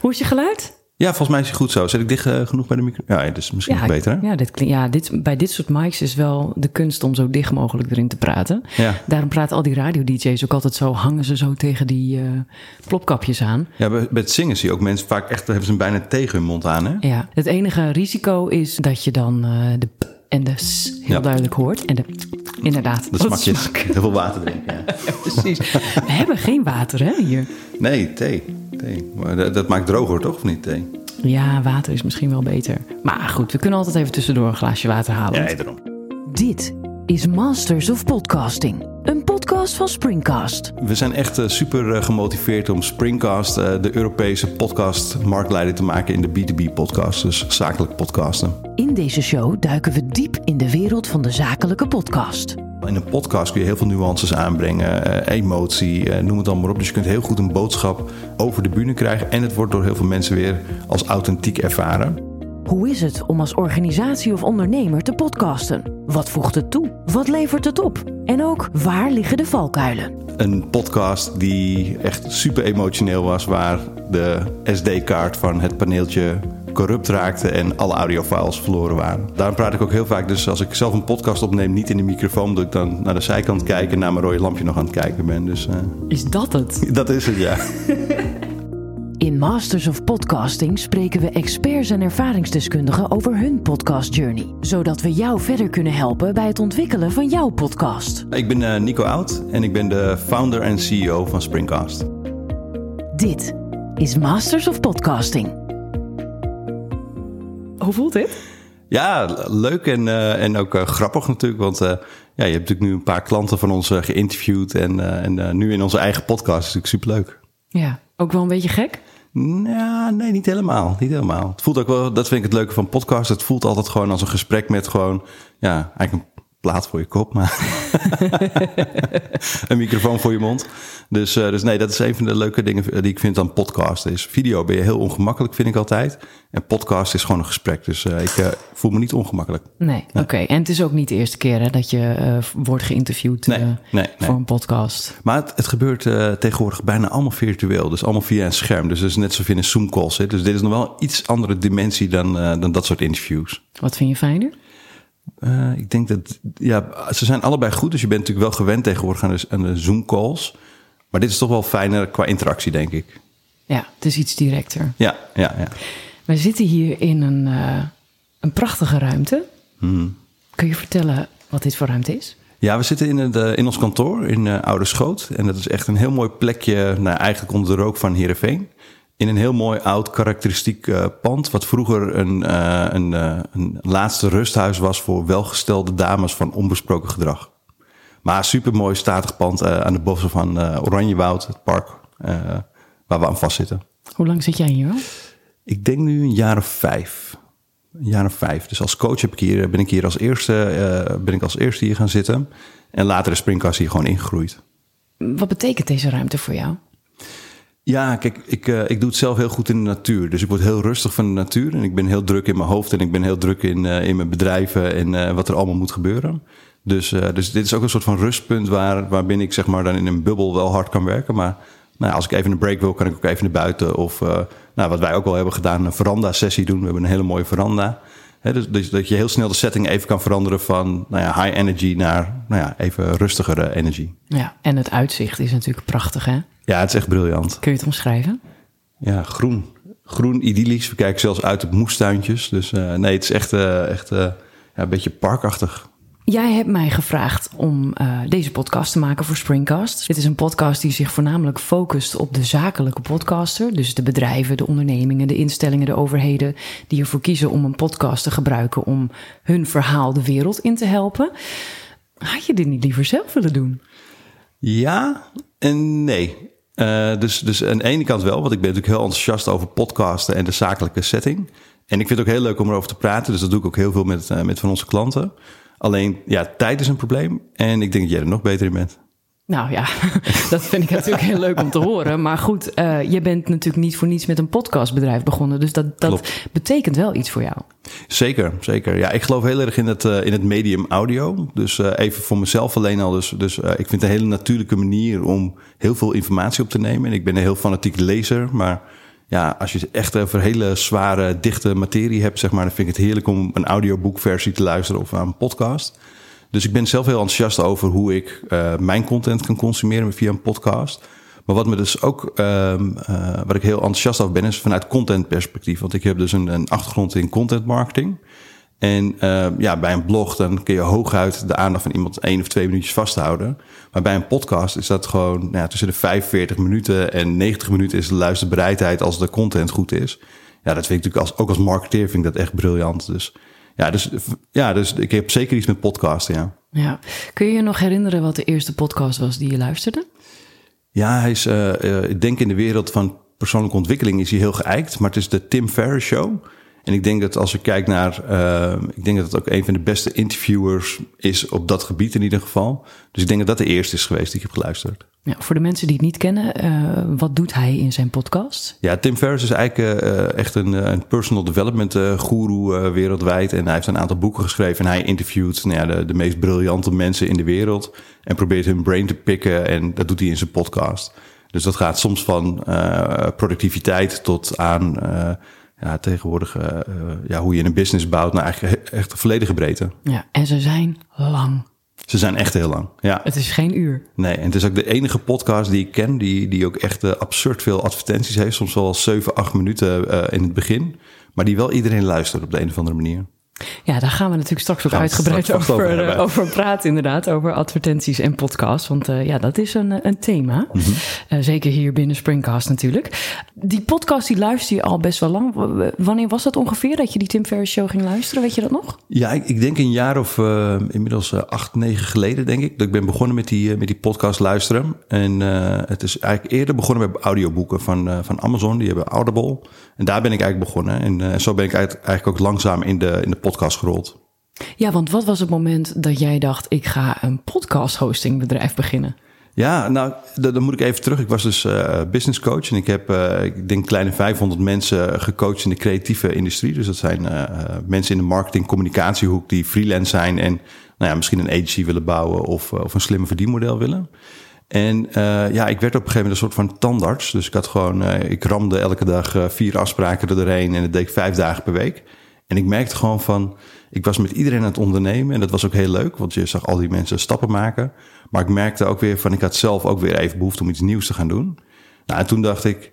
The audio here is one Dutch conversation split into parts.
Hoe is je geluid? Ja, volgens mij is hij goed zo. Zet ik dicht eh, genoeg bij de micro? Ja, dat is misschien Ja, nog beter, hè? Ja, dit, ja dit, bij dit soort mics is wel de kunst om zo dicht mogelijk erin te praten. Ja. Daarom praten al die radio-dj's ook altijd zo, hangen ze zo tegen die eh, plopkapjes aan. Ja, bij, bij het zingen zie je ook mensen vaak echt, hebben ze hem bijna tegen hun mond aan, hè? Ja, het enige risico is dat je dan eh, de p en de s heel Ja. duidelijk hoort. En de inderdaad. De dat smakjes. smak. Heel veel water drinken, ja. Precies. We hebben geen water hè, hier. Nee, thee. thee. Maar dat, dat maakt droger, toch? Of niet thee? Ja, water is misschien wel beter. Maar goed, we kunnen altijd even tussendoor een glaasje water halen. Ja, daarom. Dit is Masters of Podcasting. Een podcast van Springcast. We zijn echt eh, super eh, gemotiveerd om Springcast eh, de Europese podcast marktleider te maken in de B2B-podcast. Dus zakelijk podcasten. In deze show duiken we diep in de wereld van de zakelijke podcast. In een podcast kun je heel veel nuances aanbrengen, emotie, noem het allemaal maar op. Dus je kunt heel goed een boodschap over de bühne krijgen. En het wordt door heel veel mensen weer als authentiek ervaren. Hoe is het om als organisatie of ondernemer te podcasten? Wat voegt het toe? Wat levert het op? En ook, waar liggen de valkuilen? Een podcast die echt super emotioneel was, waar de SD-kaart van het paneeltje corrupt raakte en alle audiofiles verloren waren. Daarom praat ik ook heel vaak, dus als ik zelf een podcast opneem, niet in de microfoon, dat ik dan naar de zijkant kijk en naar mijn rode lampje nog aan het kijken ben. Dus eh, Is dat het? dat is het, ja. In Masters of Podcasting spreken we experts en ervaringsdeskundigen over hun podcast journey. Zodat we jou verder kunnen helpen bij het ontwikkelen van jouw podcast. Ik ben eh, Nico Oud en ik ben de founder en CEO van Springcast. Dit is Masters of Podcasting. Hoe voelt dit? Ja, leuk en, eh, en ook eh, grappig natuurlijk. Want eh, ja, je hebt natuurlijk nu een paar klanten van ons geïnterviewd. En, eh, en eh, nu in onze eigen podcast is natuurlijk superleuk. Ja, ook wel een beetje gek? Nou, nee, niet helemaal. Niet helemaal. Het voelt ook wel, dat vind ik het leuke van podcast. Het voelt altijd gewoon als een gesprek met gewoon, ja, eigenlijk een plaat voor je kop, maar een microfoon voor je mond. Dus, eh, dus nee, dat is een van de leuke dingen die ik vind aan podcast. Is video ben je heel ongemakkelijk, vind ik altijd. En podcast is gewoon een gesprek. Dus eh, ik eh, voel me niet ongemakkelijk. Nee, oké. En het is ook niet de eerste keer hè, dat je wordt geïnterviewd Nee, nee, nee. voor een podcast. Maar het, het gebeurt tegenwoordig bijna allemaal virtueel. Dus allemaal via een scherm. Dus dat is net je in een Zoom-call zit. Dus dit is nog wel iets andere dimensie dan, dan dat soort interviews. Wat vind je fijner? Eh, ik denk dat, ja, ze zijn allebei goed. Dus je bent natuurlijk wel gewend tegenwoordig aan de, aan de Zoom-calls. Maar dit is toch wel fijner qua interactie, denk ik. Ja, het is iets directer. Ja, ja, ja. Wij zitten hier in een, eh, een prachtige ruimte. Hmm. Kun je vertellen wat dit voor ruimte is? Ja, we zitten in, het, eh, in ons kantoor in eh, Oude Schoot. En dat is echt een heel mooi plekje, nou, eigenlijk onder de rook van Heerenveen. In een heel mooi oud karakteristiek eh, pand. Wat vroeger een, eh, een, eh, een laatste rusthuis was voor welgestelde dames van onbesproken gedrag. Maar super mooi statig pand aan de bossen van Oranjewoud, het park waar we aan vastzitten. Hoe lang zit jij hier al? Ik denk nu een jaar of vijf. Een jaar of vijf. Dus als coach heb ik hier, ben ik hier als eerste, ben ik als eerste hier gaan zitten. En later is Springcast hier gewoon ingegroeid. Wat betekent deze ruimte voor jou? Ja, kijk, ik, eh, ik doe het zelf heel goed in de natuur. Dus ik word heel rustig van de natuur. En ik ben heel druk in mijn hoofd. En ik ben heel druk in, eh, in mijn bedrijven en eh, wat er allemaal moet gebeuren. Dus, dus dit is ook een soort van rustpunt waar, waarbinnen ik zeg maar dan in een bubbel wel hard kan werken. Maar nou, als ik even een break wil, kan ik ook even naar buiten. Of nou, wat wij ook wel hebben gedaan, een veranda-sessie doen. We hebben een hele mooie veranda. Dus, dus dat je heel snel de setting even kan veranderen van nou ja, high energy naar nou ja, even rustigere energie. Ja, en het uitzicht is natuurlijk prachtig, hè? Ja, het is echt briljant. Kun je het omschrijven? Ja, groen. Groen, idyllisch. We kijken zelfs uit op moestuintjes. Dus eh, nee, het is echt, eh, echt eh, ja, een beetje parkachtig. Jij hebt mij gevraagd om eh, deze podcast te maken voor Springcast. Dit is een podcast die zich voornamelijk focust op de zakelijke podcaster. Dus de bedrijven, de ondernemingen, de instellingen, de overheden... die ervoor kiezen om een podcast te gebruiken... om hun verhaal de wereld in te helpen. Had je dit niet liever zelf willen doen? Ja en nee. Eh, dus, dus aan de ene kant wel, want ik ben natuurlijk heel enthousiast over podcasten en de zakelijke setting. En ik vind het ook heel leuk om erover te praten. Dus dat doe ik ook heel veel met, eh, met van onze klanten. Alleen, ja, tijd is een probleem. En ik denk dat jij er nog beter in bent. Nou ja, dat vind ik natuurlijk heel leuk om te horen. Maar goed, eh, je bent natuurlijk niet voor niets met een podcastbedrijf begonnen. Dus dat, dat Klopt. betekent wel iets voor jou. Zeker, zeker. Ja, ik geloof heel erg in het, eh, in het medium audio. Dus eh, even voor mezelf alleen al. Dus, dus ik vind het een hele natuurlijke manier om heel veel informatie op te nemen. En ik ben een heel fanatiek lezer, maar ja, als je echt over hele zware, dichte materie hebt, zeg maar, dan vind ik het heerlijk om een audioboekversie te luisteren of aan een podcast. Dus ik ben zelf heel enthousiast over hoe ik uh, mijn content kan consumeren via een podcast. Maar wat me dus ook, um, uh, wat ik heel enthousiast over ben, is vanuit content perspectief. Want ik heb dus een, een achtergrond in content marketing. En uh, ja, bij een blog dan kun je hooguit de aandacht van iemand één of twee minuutjes vasthouden. Maar bij een podcast is dat gewoon nou ja, tussen de 45 minuten en 90 minuten is de luisterbereidheid als de content goed is. Ja, dat vind ik natuurlijk als, ook als marketeer vind ik dat echt briljant. Dus ja, dus, ja, dus ik heb zeker iets met podcasten, ja. Ja. Kun je je nog herinneren wat de eerste podcast was die je luisterde? Ja, hij is, uh, uh, ik denk in de wereld van persoonlijke ontwikkeling is hij heel geëikt. Maar het is de Tim Ferriss Show. En ik denk dat als ik kijk naar, uh, ik denk dat het ook een van de beste interviewers is op dat gebied in ieder geval. Dus ik denk dat dat de eerste is geweest die ik heb geluisterd. Ja, voor de mensen die het niet kennen, uh, wat doet hij in zijn podcast? Ja, Tim Ferriss is eigenlijk uh, echt een, een, personal development guru wereldwijd. En hij heeft een aantal boeken geschreven en hij interviewt nou ja, de, de meest briljante mensen in de wereld. En probeert hun brain te pikken en dat doet hij in zijn podcast. Dus dat gaat soms van productiviteit tot aan ja, tegenwoordig uh, ja, hoe je een business bouwt, nou eigenlijk echt volledige breedte. Ja, en ze zijn lang. Ze zijn echt heel lang, ja. Het is geen uur. Nee, en het is ook de enige podcast die ik ken die, die ook echt uh, absurd veel advertenties heeft. Soms wel 7, 8 minuten uh, in het begin. Maar die wel iedereen luistert op de een of andere manier. Ja, daar gaan we natuurlijk straks ook uitgebreid straks over, over, uh, over, praten, inderdaad. Over advertenties en podcasts. Want uh, ja, dat is een, een thema. Mm -hmm. uh, zeker hier binnen Springcast natuurlijk. Die podcast die luister je al best wel lang. Wanneer was dat ongeveer dat je die Tim Ferriss show ging luisteren? Weet je dat nog? Ja, ik, ik denk een jaar of inmiddels acht, negen geleden, denk ik. Dat ik ben begonnen met die, met die podcast luisteren. En het is eigenlijk eerder begonnen met audioboeken van, van Amazon. Die hebben Audible. En daar ben ik eigenlijk begonnen. En zo ben ik eigenlijk ook langzaam in de, in de podcast podcast gerold. Ja, want wat was het moment dat jij dacht: ik ga een podcast hostingbedrijf beginnen? Ja, nou, dan moet ik even terug. Ik was dus uh, business coach en ik heb, uh, ik denk, kleine 500 mensen gecoacht in de creatieve industrie. Dus dat zijn uh, mensen in de marketing, communicatiehoek die freelance zijn en nou ja, misschien een agency willen bouwen of, of een slimme verdienmodel willen. En ja, ik werd op een gegeven moment een soort van tandarts. Dus ik had gewoon, ik ramde elke dag vier afspraken er doorheen en dat deed ik vijf dagen per week. En ik merkte gewoon van, ik was met iedereen aan het ondernemen en dat was ook heel leuk, want je zag al die mensen stappen maken. Maar ik merkte ook weer van, ik had zelf ook weer even behoefte om iets nieuws te gaan doen. Nou, en toen dacht ik,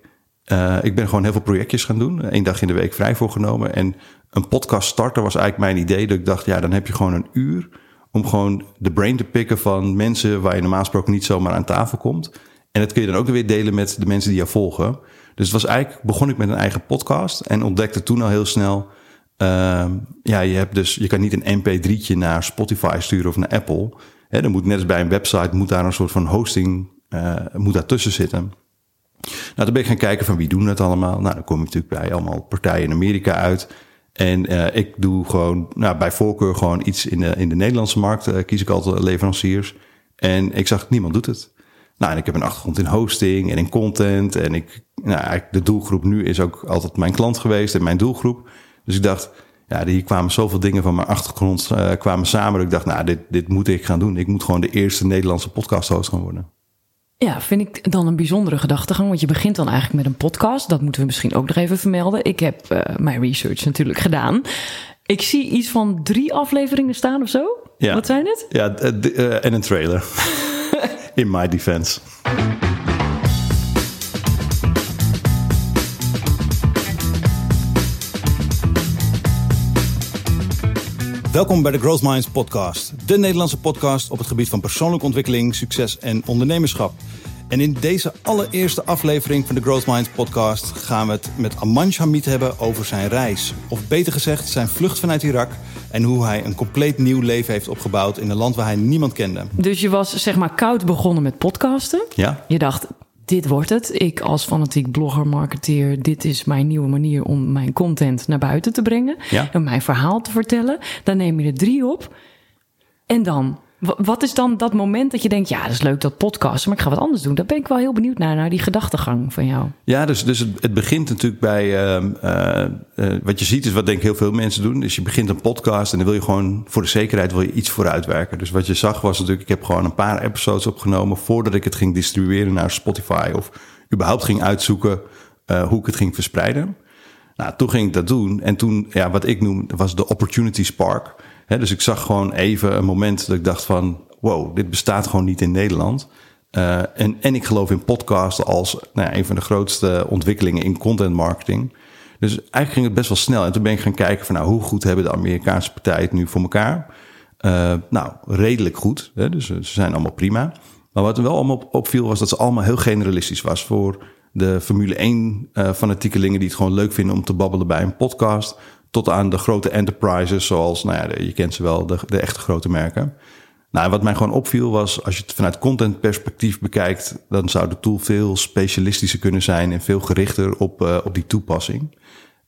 uh, ik ben gewoon heel veel projectjes gaan doen, één dag in de week vrij voorgenomen. En een podcast starten was eigenlijk mijn idee, dat ik dacht, ja, dan heb je gewoon een uur om gewoon de brain te pikken van mensen waar je normaal gesproken niet zomaar aan tafel komt. En dat kun je dan ook weer delen met de mensen die jou volgen. Dus het was eigenlijk, begon ik met een eigen podcast en ontdekte toen al heel snel ja, je, hebt dus, je kan niet een mp3'tje naar Spotify sturen of naar Apple. Dan moet net als bij een website, moet daar een soort van hosting uh, moet daartussen zitten. Nou, dan ben ik gaan kijken van wie doen dat allemaal. Nou, dan kom je natuurlijk bij allemaal partijen in Amerika uit. En uh, ik doe gewoon, nou, bij voorkeur gewoon iets in de, in de Nederlandse markt. Uh, kies ik altijd leveranciers. En ik zag, niemand doet het. Nou, en ik heb een achtergrond in hosting en in content. En ik, nou, de doelgroep nu is ook altijd mijn klant geweest en mijn doelgroep. Dus ik dacht, ja, hier kwamen zoveel dingen van mijn achtergrond uh, kwamen samen. Dat ik dacht, nou, dit, dit moet ik gaan doen. Ik moet gewoon de eerste Nederlandse podcast host gaan worden. Ja, vind ik dan een bijzondere gedachtegang. Want je begint dan eigenlijk met een podcast. Dat moeten we misschien ook nog even vermelden. Ik heb uh, mijn research natuurlijk gedaan. Ik zie iets van drie afleveringen staan of zo. Ja. Wat zijn het? Ja, uh, en een trailer. In my defense. Welkom bij de Growth Minds podcast, de Nederlandse podcast op het gebied van persoonlijke ontwikkeling, succes en ondernemerschap. En in deze allereerste aflevering van de Growth Minds podcast gaan we het met Amanj Hamid hebben over zijn reis. Of beter gezegd, zijn vlucht vanuit Irak en hoe hij een compleet nieuw leven heeft opgebouwd in een land waar hij niemand kende. Dus je was zeg maar koud begonnen met podcasten. Ja. Je dacht, dit wordt het. Ik als fanatiek blogger, marketeer, dit is mijn nieuwe manier om mijn content naar buiten te brengen. Ja. En mijn verhaal te vertellen. Dan neem je er drie op. En dan? Wat is dan dat moment dat je denkt, ja, dat is leuk dat podcast, maar ik ga wat anders doen? Daar ben ik wel heel benieuwd naar, naar die gedachtegang van jou. Ja, dus, dus het, het begint natuurlijk bij, uh, uh, wat je ziet is wat denk ik heel veel mensen doen, is je begint een podcast en dan wil je gewoon voor de zekerheid wil je iets vooruitwerken. Dus wat je zag was natuurlijk, ik heb gewoon een paar episodes opgenomen voordat ik het ging distribueren naar Spotify of überhaupt ging uitzoeken hoe ik het ging verspreiden. Nou, toen ging ik dat doen. En toen, ja, wat ik noem, was de opportunity spark. Dus ik zag gewoon even een moment dat ik dacht van... wow, dit bestaat gewoon niet in Nederland. Uh, en, en ik geloof in podcasten als nou ja, een van de grootste ontwikkelingen in content marketing. Dus eigenlijk ging het best wel snel. En toen ben ik gaan kijken van nou, hoe goed hebben de Amerikaanse partijen het nu voor elkaar? Uh, nou, redelijk goed. Hè? Dus ze zijn allemaal prima. Maar wat er wel allemaal opviel was dat ze allemaal heel generalistisch was voor de Formule 1 uh, fanatiekelingen die het gewoon leuk vinden om te babbelen bij een podcast. Tot aan de grote enterprises zoals, nou ja, je kent ze wel, de, de echte grote merken. Nou, wat mij gewoon opviel was, als je het vanuit content perspectief bekijkt, dan zou de tool veel specialistischer kunnen zijn en veel gerichter op, uh, op die toepassing.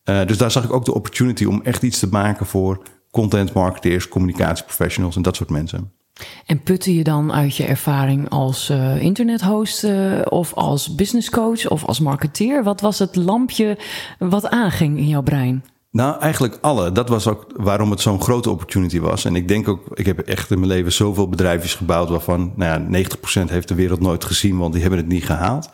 Uh, dus daar zag ik ook de opportunity om echt iets te maken voor content marketeers, communicatieprofessionals en dat soort mensen. En putte je dan uit je ervaring als uh, internethost of als business coach of als marketeer? Wat was het lampje wat aanging in jouw brein? Nou, eigenlijk alle. Dat was ook waarom het zo'n grote opportunity was. En ik denk ook, ik heb echt in mijn leven zoveel bedrijfjes gebouwd waarvan nou ja, 90% heeft de wereld nooit gezien, want die hebben het niet gehaald.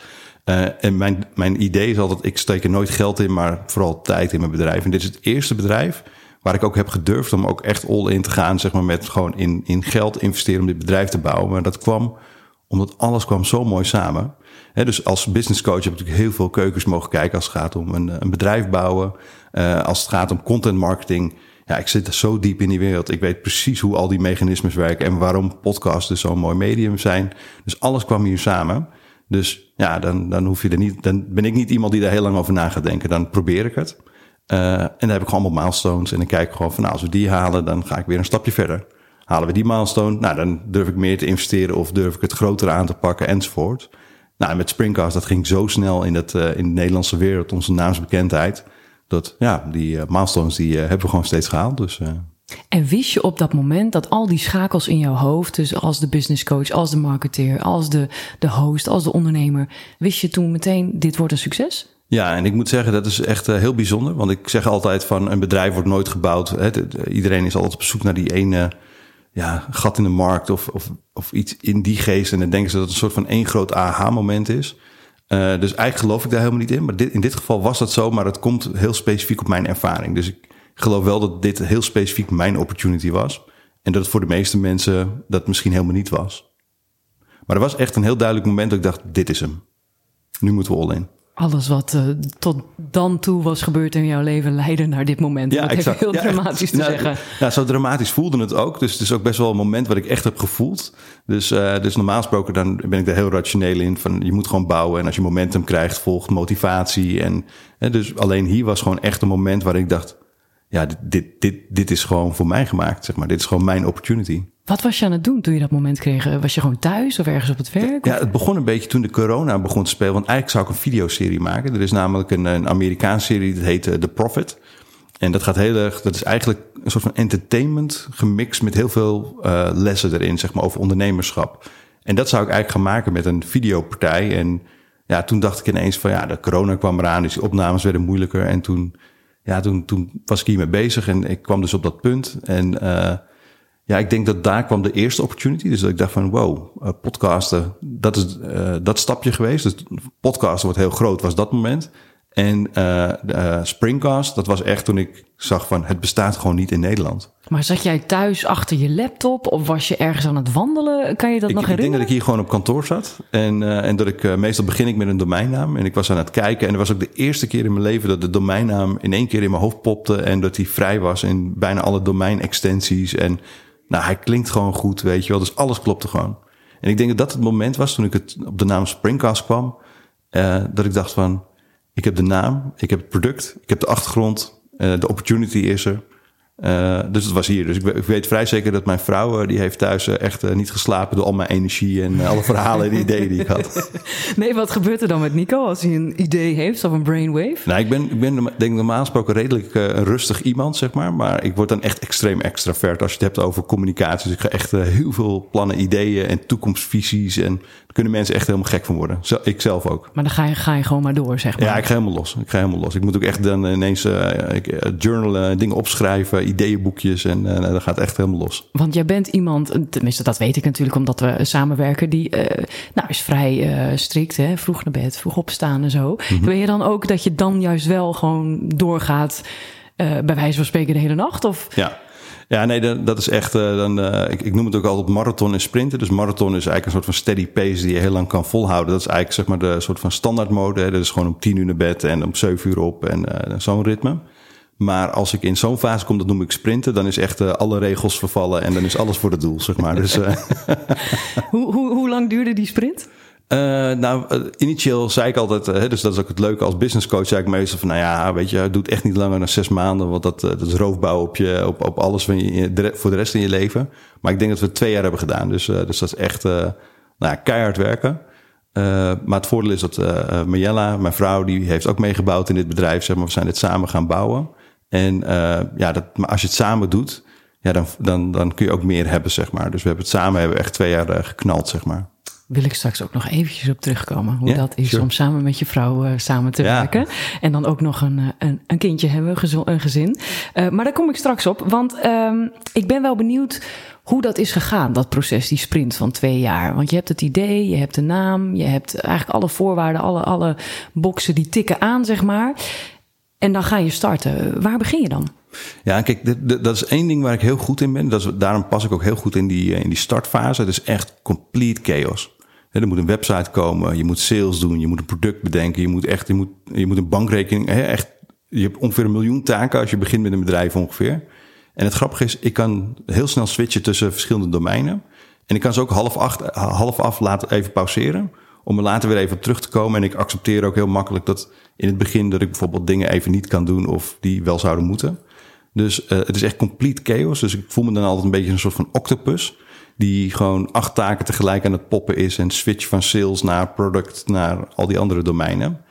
Uh, en mijn, mijn idee is altijd, ik steek er nooit geld in, maar vooral tijd in mijn bedrijf. En dit is het eerste bedrijf waar ik ook heb gedurfd om ook echt all in te gaan, zeg maar, met gewoon in, in geld investeren om dit bedrijf te bouwen. Maar dat kwam omdat alles kwam zo mooi samen. He, dus als business coach heb ik natuurlijk heel veel keukens mogen kijken als het gaat om een, een bedrijf bouwen. Uh, als het gaat om content marketing. Ja, ik zit zo diep in die wereld. Ik weet precies hoe al die mechanismes werken en waarom podcasts dus zo'n mooi medium zijn. Dus alles kwam hier samen. Dus ja, dan, dan hoef je er niet. Dan ben ik niet iemand die daar heel lang over na gaat denken. Dan probeer ik het. Uh, en dan heb ik gewoon allemaal milestones. En dan kijk ik gewoon van, nou, als we die halen, dan ga ik weer een stapje verder. Halen we die milestone, nou, dan durf ik meer te investeren of durf ik het groter aan te pakken enzovoort. Nou, met Springcast, dat ging zo snel in, het, uh, in de Nederlandse wereld, onze naamsbekendheid. Dat, ja, die uh, milestones, die hebben we gewoon steeds gehaald. Dus, en wist je op dat moment dat al die schakels in jouw hoofd, dus als de business coach, als de marketeer, als de, de host, als de ondernemer, wist je toen meteen, dit wordt een succes? Ja, en ik moet zeggen, dat is echt heel bijzonder. Want ik zeg altijd van een bedrijf wordt nooit gebouwd. Hè, iedereen is altijd op zoek naar die ene ja, gat in de markt of, of, of iets in die geest. En dan denken ze dat het een soort van één groot aha-moment is. Uh, dus eigenlijk geloof ik daar helemaal niet in. Maar dit, in dit geval was dat zo, maar het komt heel specifiek op mijn ervaring. Dus ik geloof wel dat dit heel specifiek mijn opportunity was. En dat het voor de meeste mensen dat misschien helemaal niet was. Maar er was echt een heel duidelijk moment dat ik dacht, dit is hem. Nu moeten we all in alles wat uh, tot dan toe was gebeurd in jouw leven leidde naar dit moment. Ja, dat exact. heel dramatisch te nou, zeggen. Ja, zo dramatisch voelde het ook. Dus het is ook best wel een moment wat ik echt heb gevoeld. Dus, uh, dus normaal gesproken dan ben ik er heel rationeel in. Van je moet gewoon bouwen. En als je momentum krijgt, volgt motivatie. En uh, dus alleen hier was gewoon echt een moment waar ik dacht... Ja, dit, dit, dit, dit is gewoon voor mij gemaakt, zeg maar. Dit is gewoon mijn opportunity. Wat was je aan het doen toen je dat moment kreeg? Was je gewoon thuis of ergens op het werk? Ja, het begon een beetje toen de corona begon te spelen. Want eigenlijk zou ik een videoserie maken. Er is namelijk een, een Amerikaanse serie, dat heet uh, The Prophet. En dat gaat heel erg, dat is eigenlijk een soort van entertainment gemixt met heel veel uh, lessen erin, zeg maar, over ondernemerschap. En dat zou ik eigenlijk gaan maken met een videopartij. En ja, toen dacht ik ineens van ja, de corona kwam eraan, dus die opnames werden moeilijker. En toen, ja, toen, toen was ik hiermee bezig en ik kwam dus op dat punt. En uh, ja, ik denk dat daar kwam de eerste opportunity. Dus dat ik dacht van wow, uh, podcasten, dat is uh, dat stapje geweest. Dus podcasten wordt heel groot, was dat moment. En uh, Springcast, dat was echt toen ik zag van het bestaat gewoon niet in Nederland. Maar zat jij thuis achter je laptop of was je ergens aan het wandelen? Kan je dat ik, nog herinneren? Ik denk dat ik hier gewoon op kantoor zat. En, en dat ik meestal begin ik met een domeinnaam. En ik was aan het kijken. En dat was ook de eerste keer in mijn leven dat de domeinnaam in één keer in mijn hoofd popte. En dat die vrij was in bijna alle domeinextensies. En nou, hij klinkt gewoon goed, weet je wel. Dus alles klopte gewoon. En ik denk dat dat het moment was toen ik het op de naam Springcast kwam. Uh, dat ik dacht van, ik heb de naam, ik heb het product, ik heb de achtergrond, uh, de opportunity is er. Uh, dus het was hier. Dus ik, ik, weet vrij zeker dat mijn vrouw, uh, die heeft thuis uh, echt niet geslapen door al mijn energie en alle verhalen en ideeën die ik had. Nee, wat gebeurt er dan met Nico als hij een idee heeft of een brainwave? Nou, ik ben, ik ben denk ik normaal gesproken redelijk een rustig iemand, zeg maar. Maar ik word dan echt extreem extravert als je het hebt over communicatie. Dus ik ga echt heel veel plannen, ideeën en toekomstvisies. En kunnen mensen echt helemaal gek van worden. Zo, ik zelf ook. Maar dan ga je, ga je gewoon maar door, zeg maar. Ja, ik ga helemaal los. Ik ga helemaal los. Ik moet ook echt dan ineens uh, journalen, dingen opschrijven, ideeënboekjes. En uh, dat gaat echt helemaal los. Want jij bent iemand, tenminste dat weet ik natuurlijk omdat we samenwerken, die nou, is vrij strikt. Hè? Vroeg naar bed, vroeg opstaan en zo. Mm Ben je dan ook dat je dan juist wel gewoon doorgaat, bij wijze van spreken, de hele nacht? Of? Ja. Ja, nee, dat is echt. Uh, dan, uh, ik, ik, noem het ook altijd marathon en sprinten. Dus marathon is eigenlijk een soort van steady pace die je heel lang kan volhouden. Dat is eigenlijk zeg maar de soort van standaardmode. Dat is gewoon om tien uur naar bed en om zeven uur op en uh, zo'n ritme. Maar als ik in zo'n fase kom, dat noem ik sprinten, dan is echt alle regels vervallen en dan is alles voor het doel, zeg maar. Dus, hoe, hoe, hoe lang duurde die sprint? Uh, nou, uh, initieel zei ik altijd, uh, dus dat is ook het leuke als business coach, zei ik meestal van, nou ja, weet je, doe het echt niet langer dan zes maanden, want dat, is roofbouw op, je, op, op alles van je, voor de rest in je leven. Maar ik denk dat we het twee jaar hebben gedaan, dus, dus dat is echt nou ja, keihard werken. maar het voordeel is dat Marjella, mijn vrouw, die heeft ook meegebouwd in dit bedrijf, zeg maar, we zijn dit samen gaan bouwen. En ja, dat, maar als je het samen doet, ja, dan, dan, dan kun je ook meer hebben, zeg maar. Dus we hebben het samen hebben echt twee jaar geknald, zeg maar wil ik straks ook nog eventjes op terugkomen. Hoe dat is om samen met je vrouw uh, samen te werken. En dan ook nog een, eh, een, een kindje hebben, een gezin. Uh, maar daar kom ik straks op. Want um, ik ben wel benieuwd hoe dat is gegaan, dat proces, die sprint van twee jaar. Want je hebt het idee, je hebt de naam, je hebt eigenlijk alle voorwaarden, alle, alle boxen die tikken aan, zeg maar. En dan ga je starten. Waar begin je dan? Ja, kijk, dat is één ding waar ik heel goed in ben. Dat is, daarom pas ik ook heel goed in die, in die startfase. Het is echt complete chaos er moet een website komen, je moet sales doen, je moet een product bedenken, je moet echt, je moet, je moet een bankrekening, echt, je hebt ongeveer een miljoen taken als je begint met een bedrijf ongeveer. En het grappige is, ik kan heel snel switchen tussen verschillende domeinen. En ik kan ze ook half, acht, half af laten even pauzeren. Om er later weer even op terug te komen. En ik accepteer ook heel makkelijk dat in het begin dat ik bijvoorbeeld dingen even niet kan doen of die wel zouden moeten. Dus uh, het is echt complete chaos. Dus ik voel me dan altijd een beetje een soort van octopus die gewoon acht taken tegelijk aan het poppen is en switch van sales naar product naar al die andere domeinen.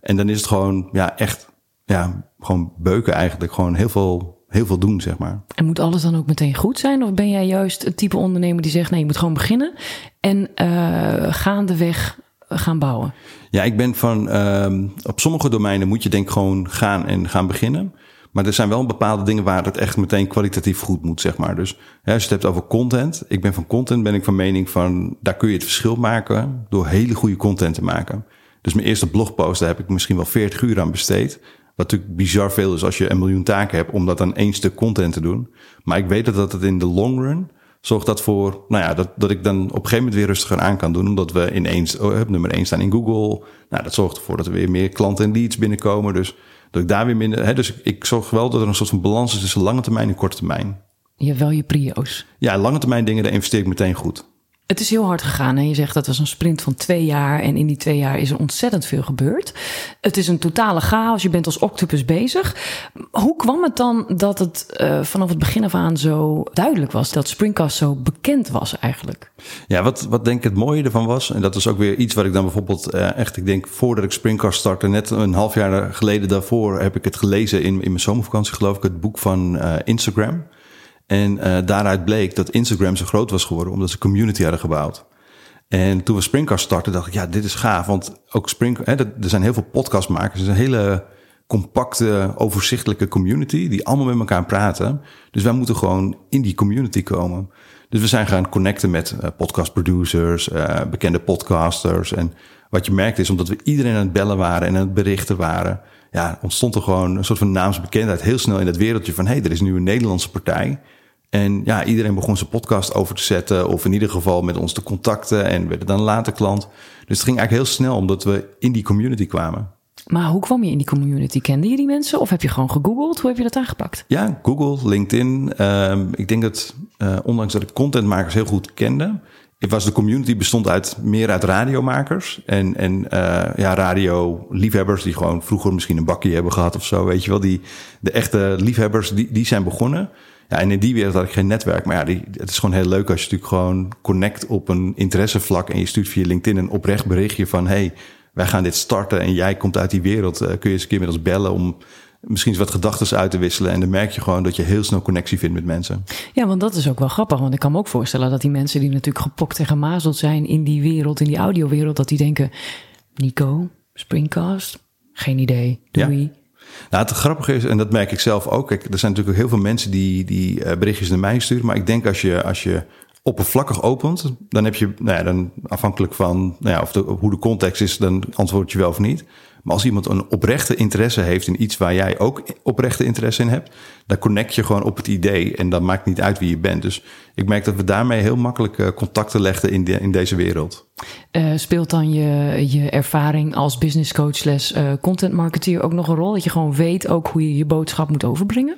En dan is het gewoon ja, echt ja, gewoon beuken eigenlijk. Gewoon heel veel, heel veel doen, zeg maar. En moet alles dan ook meteen goed zijn? Of ben jij juist het type ondernemer die zegt nee, je moet gewoon beginnen en uh, gaandeweg gaan bouwen? Ja, ik ben van um, op sommige domeinen moet je denk ik gewoon gaan en gaan beginnen. Maar er zijn wel bepaalde dingen waar het echt meteen kwalitatief goed moet, zeg maar. Dus als je het hebt over content. Ik ben van content, ben ik van mening van... daar kun je het verschil maken door hele goede content te maken. Dus mijn eerste blogpost, daar heb ik misschien wel 40 uur aan besteed. Wat natuurlijk bizar veel is als je een miljoen taken hebt... om dat aan één stuk content te doen. Maar ik weet dat het in de long run zorgt dat voor, nou ja, dat, dat ik dan op een gegeven moment weer rustiger aan kan doen. Omdat we ineens oh, nummer 1 staan in Google. Nou, dat zorgt ervoor dat er weer meer klanten en leads binnenkomen. Dus dat ik daar weer minder. Hè, dus ik zorg wel dat er een soort van balans is tussen lange termijn en korte termijn. Je hebt wel je prio's. Ja, lange termijn dingen, daar investeer ik meteen goed. Het is heel hard gegaan. En je zegt dat was een sprint van twee jaar. En in die twee jaar is er ontzettend veel gebeurd. Het is een totale chaos. Je bent als octopus bezig. Hoe kwam het dan dat het uh, vanaf het begin af aan zo duidelijk was? Dat Springcast zo bekend was eigenlijk? Ja, wat, wat denk ik het mooie ervan was. En dat is ook weer iets wat ik dan bijvoorbeeld uh, echt... Ik denk voordat ik Springcast startte, net een half jaar geleden daarvoor... heb ik het gelezen in, in mijn zomervakantie geloof ik. Het boek van uh, Instagram. En uh, daaruit bleek dat Instagram zo groot was geworden omdat ze community hadden gebouwd. En toen we Springcast startten, dacht ik, ja, dit is gaaf. Want ook Spring, hè, er zijn heel veel podcastmakers. Er is een hele compacte, overzichtelijke community die allemaal met elkaar praten. Dus wij moeten gewoon in die community komen. Dus we zijn gaan connecten met uh, podcast producers, uh, bekende podcasters. En wat je merkt is, omdat we iedereen aan het bellen waren en aan het berichten waren, ja, ontstond er gewoon een soort van naamsbekendheid heel snel in het wereldje van hé, hey, er is nu een Nederlandse partij en ja, iedereen begon zijn podcast over te zetten. Of in ieder geval met ons te contacten. En werden dan later klant. Dus het ging eigenlijk heel snel omdat we in die community kwamen. Maar hoe kwam je in die community? Kende je die mensen? Of heb je gewoon gegoogeld? Hoe heb je dat aangepakt? Ja, Google, LinkedIn. Um, ik denk dat, uh, ondanks dat ik contentmakers heel goed kende... Was de community bestond uit meer uit radiomakers en, en uh, ja, radio-liefhebbers die gewoon vroeger misschien een bakje hebben gehad of zo. Weet je wel, die, de echte liefhebbers, die, die zijn begonnen. Ja, en in die wereld had ik geen netwerk. Maar ja, die, het is gewoon heel leuk als je natuurlijk gewoon connect op een interessevlak. En je stuurt via LinkedIn een oprecht berichtje van... hey, wij gaan dit starten en jij komt uit die wereld. Uh, kun je eens een keer met ons bellen om misschien eens wat gedachten uit te wisselen. En dan merk je gewoon dat je heel snel connectie vindt met mensen. Ja, want dat is ook wel grappig. Want ik kan me ook voorstellen dat die mensen die natuurlijk gepokt en gemazeld zijn in die wereld, in die audiowereld, dat die denken: Nico, Springcast, geen idee. Doei. Ja. Nou, het grappige is, en dat merk ik zelf ook. Kijk, er zijn natuurlijk ook heel veel mensen die, die uh, berichtjes naar mij sturen. Maar ik denk als je, als je oppervlakkig opent, dan heb je, nou ja, dan afhankelijk van nou ja, of de, hoe de context is, dan antwoord je wel of niet. Maar als iemand een oprechte interesse heeft in iets waar jij ook oprechte interesse in hebt, dan connect je gewoon op het idee en dan maakt niet uit wie je bent. Dus ik merk dat we daarmee heel makkelijk eh, contacten legden in, de, in deze wereld. Uh, speelt dan je, je ervaring als business coach les uh, content marketeer ook nog een rol? Dat je gewoon weet ook hoe je je boodschap moet overbrengen?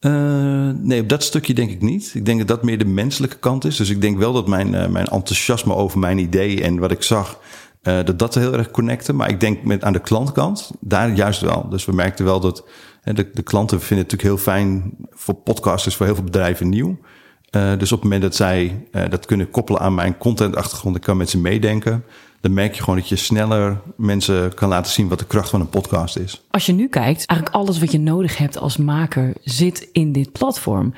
Uh, nee, op dat stukje denk ik niet. Ik denk dat dat meer de menselijke kant is. Dus ik denk wel dat mijn, uh, mijn enthousiasme over mijn idee en wat ik zag, uh, dat dat heel erg connecten. Maar ik denk met aan de klantkant, daar juist wel. Dus we merkten wel dat de, de klanten vinden het natuurlijk heel fijn voor podcasters, voor heel veel bedrijven nieuw. dus op het moment dat zij dat kunnen koppelen aan mijn contentachtergrond, ik kan met ze meedenken dan merk je gewoon dat je sneller mensen kan laten zien wat de kracht van een podcast is. Als je nu kijkt, eigenlijk alles wat je nodig hebt als maker zit in dit platform.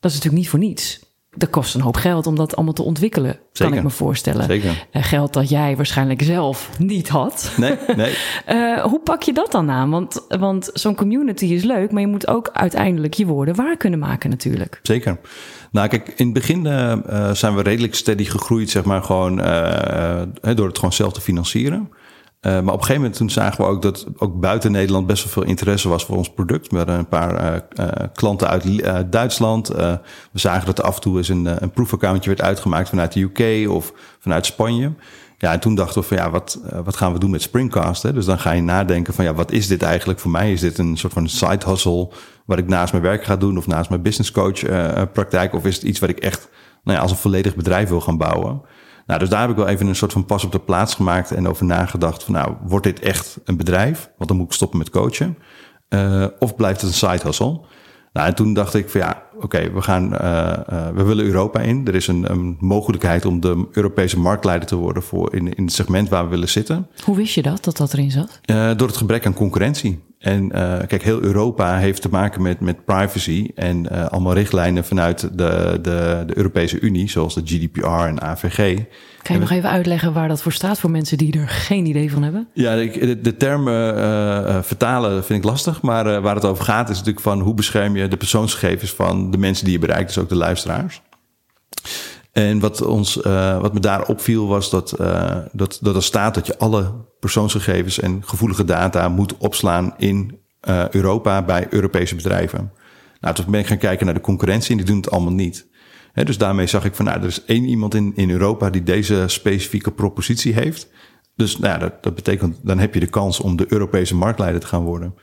Dat is natuurlijk niet voor niets. Dat kost een hoop geld om dat allemaal te ontwikkelen, kan ik me voorstellen. Zeker. Uh, geld dat jij waarschijnlijk zelf niet had. Nee, nee. uh, hoe pak je dat dan aan? Want, want zo'n community is leuk, maar je moet ook uiteindelijk je woorden waar kunnen maken natuurlijk. Zeker. Nou, kijk, in het begin uh, zijn we redelijk steady gegroeid, zeg maar, gewoon uh, door het gewoon zelf te financieren. Maar op een gegeven moment toen zagen we ook dat ook buiten Nederland best wel veel interesse was voor ons product. We hadden een paar klanten uit Duitsland. we zagen dat er af en toe eens een, een proefaccountje werd uitgemaakt vanuit de UK of vanuit Spanje. Ja, en toen dachten we van ja, wat, wat gaan we doen met Springcast? Hè? Dus dan ga je nadenken van ja, wat is dit eigenlijk voor mij? Is dit een soort van side hustle wat ik naast mijn werk ga doen of naast mijn business coach praktijk? Of is het iets wat ik echt nou ja, als een volledig bedrijf wil gaan bouwen? Nou, dus daar heb ik wel even een soort van pas op de plaats gemaakt en over nagedacht van nou, wordt dit echt een bedrijf? Want dan moet ik stoppen met coachen. Uh, of blijft het een side hustle? Nou, en toen dacht ik van ja, oké, okay, we gaan, uh, uh, we willen Europa in. Er is een, een, mogelijkheid om de Europese marktleider te worden voor in, in het segment waar we willen zitten. Hoe wist je dat, dat dat erin zat? Uh, door het gebrek aan concurrentie. En kijk, heel Europa heeft te maken met, met privacy en allemaal richtlijnen vanuit de, de, de Europese Unie, zoals de GDPR en AVG. Kan je nog even uitleggen waar dat voor staat voor mensen die er geen idee van hebben? Ja, de, de term uh, vertalen vind ik lastig. Maar waar het over gaat is natuurlijk van hoe bescherm je de persoonsgegevens van de mensen die je bereikt, dus ook de luisteraars. En wat, ons, wat me daar opviel was dat, dat, dat er staat dat je alle persoonsgegevens en gevoelige data moet opslaan in Europa bij Europese bedrijven. Nou, toen ben ik gaan kijken naar de concurrentie en die doen het allemaal niet dus daarmee zag ik van, nou, er is één iemand in, in Europa die deze specifieke propositie heeft. Dus nou ja, dat, dat betekent, dan heb je de kans om de Europese marktleider te gaan worden.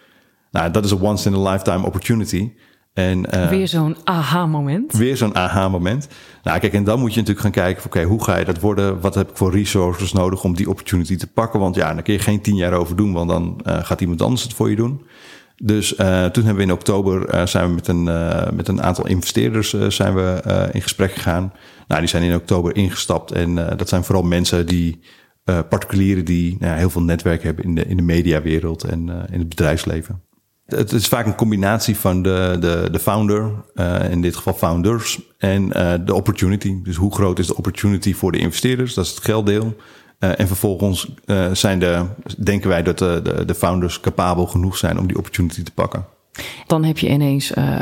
Nou, dat is een once in a lifetime opportunity. En, uh, weer zo'n aha-moment. Weer zo'n aha-moment. Nou, kijk, en dan moet je natuurlijk gaan kijken: oké, okay, hoe ga je dat worden? Wat heb ik voor resources nodig om die opportunity te pakken? Want ja, daar kun je geen tien jaar over doen, want dan uh, gaat iemand anders het voor je doen. Dus uh, toen hebben we in oktober zijn we met een, met een aantal investeerders zijn we in gesprek gegaan. Nou, die zijn in oktober ingestapt en dat zijn vooral mensen die particulieren die nou, heel veel netwerk hebben in de, in de mediawereld en in het bedrijfsleven. Het is vaak een combinatie van de, de, de founder, in dit geval founders, en de opportunity. Dus hoe groot is de opportunity voor de investeerders? Dat is het gelddeel. Uh, en vervolgens uh, zijn de, denken wij dat de, de, de, founders capabel genoeg zijn om die opportunity te pakken. Dan heb je ineens uh,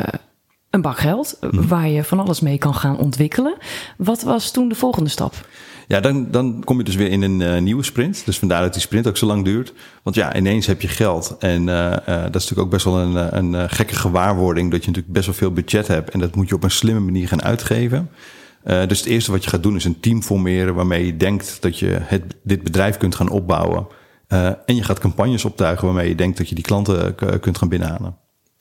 een bak geld mm. waar je van alles mee kan gaan ontwikkelen. Wat was toen de volgende stap? Ja, dan, dan kom je dus weer in een nieuwe sprint. Dus vandaar dat die sprint ook zo lang duurt. Want ja, ineens heb je geld. En dat is natuurlijk ook best wel een, een gekke gewaarwording. Dat je natuurlijk best wel veel budget hebt. En dat moet je op een slimme manier gaan uitgeven. Uh, dus het eerste wat je gaat doen is een team formeren waarmee je denkt dat je het, dit bedrijf kunt gaan opbouwen. Uh, en je gaat campagnes optuigen waarmee je denkt dat je die klanten kunt gaan binnenhalen.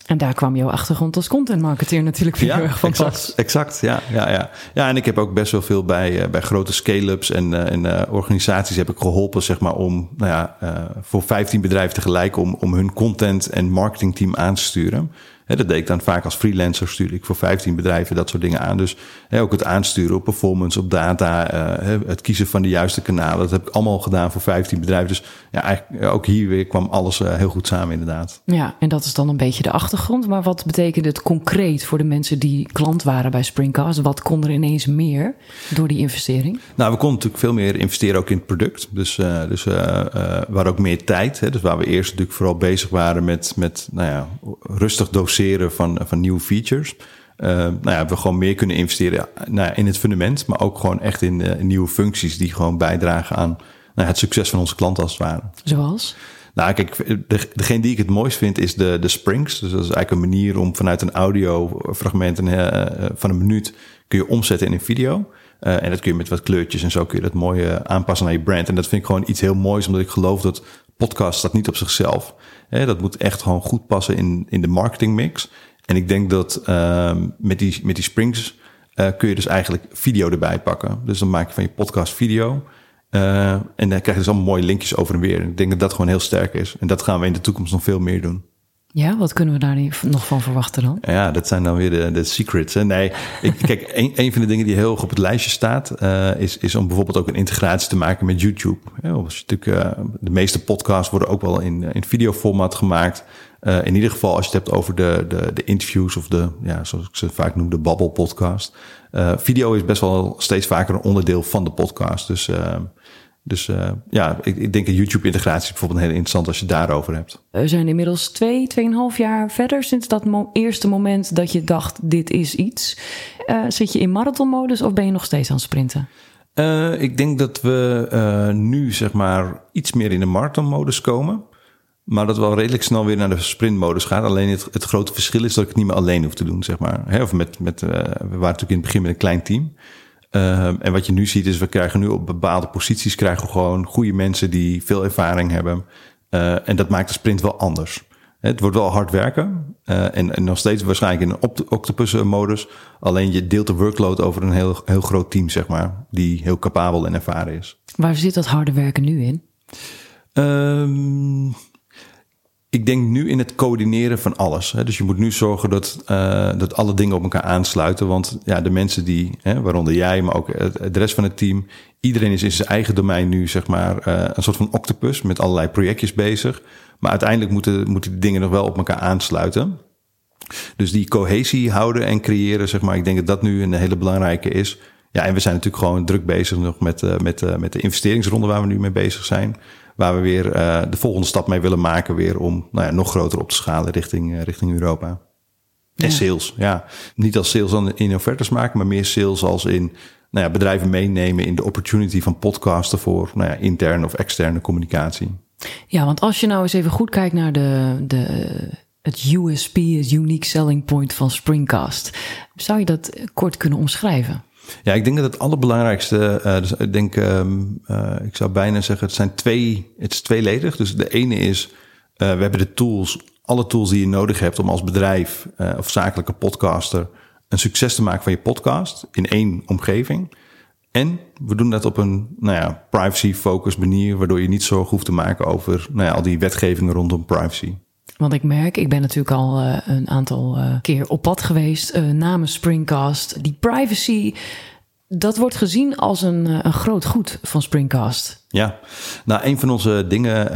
En daar kwam jouw achtergrond als content marketeer natuurlijk weer ja, erg van exact, pas. Exact, ja, ja, ja. Ja, en ik heb ook best wel veel bij, uh, bij grote scale-ups en, en organisaties heb ik geholpen, zeg maar, om nou ja, voor 15 bedrijven tegelijk om, om hun content en marketingteam aan te sturen. dat deed ik dan vaak als freelancer, stuur ik voor 15 bedrijven dat soort dingen aan. Dus ook het aansturen op performance, op data, eh, het kiezen van de juiste kanalen. Dat heb ik allemaal gedaan voor 15 bedrijven. Dus ja, eigenlijk ook hier weer kwam alles eh, heel goed samen inderdaad. Ja, en dat is dan een beetje de achtergrond. Maar wat betekent het concreet voor de mensen die klant waren bij Springcast? Wat kon er ineens meer door die investering? Nou, we konden natuurlijk veel meer investeren ook in het product. Dus, uh, dus waar ook meer tijd. Hè? Dus waar we eerst natuurlijk vooral bezig waren met, met nou ja, rustig doseren van, van nieuwe features. Uh, nou ja, we gewoon meer kunnen investeren nou ja, in het fundament, maar ook gewoon echt in, in nieuwe functies die gewoon bijdragen aan nou, het succes van onze klanten als het ware. Zoals? Nou, kijk, de, degene die ik het mooist vind is de, de Springs. Dus dat is eigenlijk een manier om vanuit een audiofragment een, uh, van een minuut kun je omzetten in een video. Uh, en dat kun je met wat kleurtjes en zo kun je dat mooi aanpassen naar je brand. En dat vind ik gewoon iets heel moois, omdat ik geloof dat podcast staat niet op zichzelf. Hè, dat moet echt gewoon goed passen in, in de marketingmix. En ik denk dat uh, met, die, met die Springs uh, kun je dus eigenlijk video erbij pakken. Dus dan maak je van je podcast video. Uh, en dan krijg je dus allemaal mooie linkjes over en weer. En ik denk dat dat gewoon heel sterk is. En dat gaan we in de toekomst nog veel meer doen. Ja, wat kunnen we daar nog van verwachten dan? Ja, dat zijn dan weer de, de secrets. Hè? Nee, ik, kijk, een, van de dingen die heel hoog op het lijstje staat, uh, is, is om bijvoorbeeld ook een integratie te maken met YouTube. Ja, natuurlijk, uh, de meeste podcasts worden ook wel in, in videoformat gemaakt. In ieder geval als je het hebt over de, de, de interviews of de, ja, zoals ik ze vaak noem, de babbel podcast. video is best wel steeds vaker een onderdeel van de podcast. Dus dus uh, ja, ik, ik, denk een YouTube-integratie is bijvoorbeeld heel interessant als je daarover hebt. We zijn inmiddels twee, tweeënhalf jaar verder sinds dat mo eerste moment dat je dacht: dit is iets. Uh, zit je in marathonmodus of ben je nog steeds aan het sprinten? Uh, ik denk dat we nu zeg maar iets meer in de marathonmodus komen. Maar dat wel redelijk snel weer naar de sprintmodus gaat. Alleen het, het grote verschil is dat ik het niet meer alleen hoef te doen, zeg maar. Of met, met, we waren natuurlijk in het begin met een klein team. Uh, en wat je nu ziet is, we krijgen nu op bepaalde posities krijgen we gewoon goede mensen die veel ervaring hebben. Uh, en dat maakt de sprint wel anders. Het wordt wel hard werken uh, en, en, nog steeds waarschijnlijk in een octopus-modus. Alleen je deelt de workload over een heel, heel groot team, zeg maar, die heel capabel en ervaren is. Waar zit dat harde werken nu in? Um, ik denk nu in het coördineren van alles. Hè. Dus je moet nu zorgen dat, uh, dat alle dingen op elkaar aansluiten. Want ja, de mensen die, hè, waaronder jij, maar ook de rest van het team, iedereen is in zijn eigen domein nu, zeg maar, uh, een soort van octopus met allerlei projectjes bezig. Maar uiteindelijk moeten, moeten die dingen nog wel op elkaar aansluiten. Dus die cohesie houden en creëren, zeg maar, ik denk dat dat nu een hele belangrijke is. Ja, en we zijn natuurlijk gewoon druk bezig nog met, uh, met, met de investeringsronde waar we nu mee bezig zijn waar we weer uh, de volgende stap mee willen maken, weer om nou ja, nog groter op te schalen richting, uh, richting Europa. En sales, ja. Niet als sales dan in offertes maken, maar meer sales als in nou ja, bedrijven meenemen in de opportunity van podcasten voor nou ja, interne of externe communicatie. Ja, want als je nou eens even goed kijkt naar de, de, het USP, het Unique Selling Point van Springcast, zou je dat kort kunnen omschrijven? Ja, ik denk dat het allerbelangrijkste, uh, dus ik denk, um, uh, ik zou bijna zeggen, het zijn twee, het is tweeledig. Dus de ene is, uh, we hebben de tools, alle tools die je nodig hebt om als bedrijf of zakelijke podcaster een succes te maken van je podcast in één omgeving. En we doen dat op een nou ja, privacy-focused manier, waardoor je niet zorgen hoeft te maken over nou ja, al die wetgevingen rondom privacy. Want ik merk, ik ben natuurlijk al uh, een aantal uh, keer op pad geweest uh, namens Springcast. Die privacy, dat wordt gezien als een, een groot goed van Springcast. Ja, nou een van onze dingen,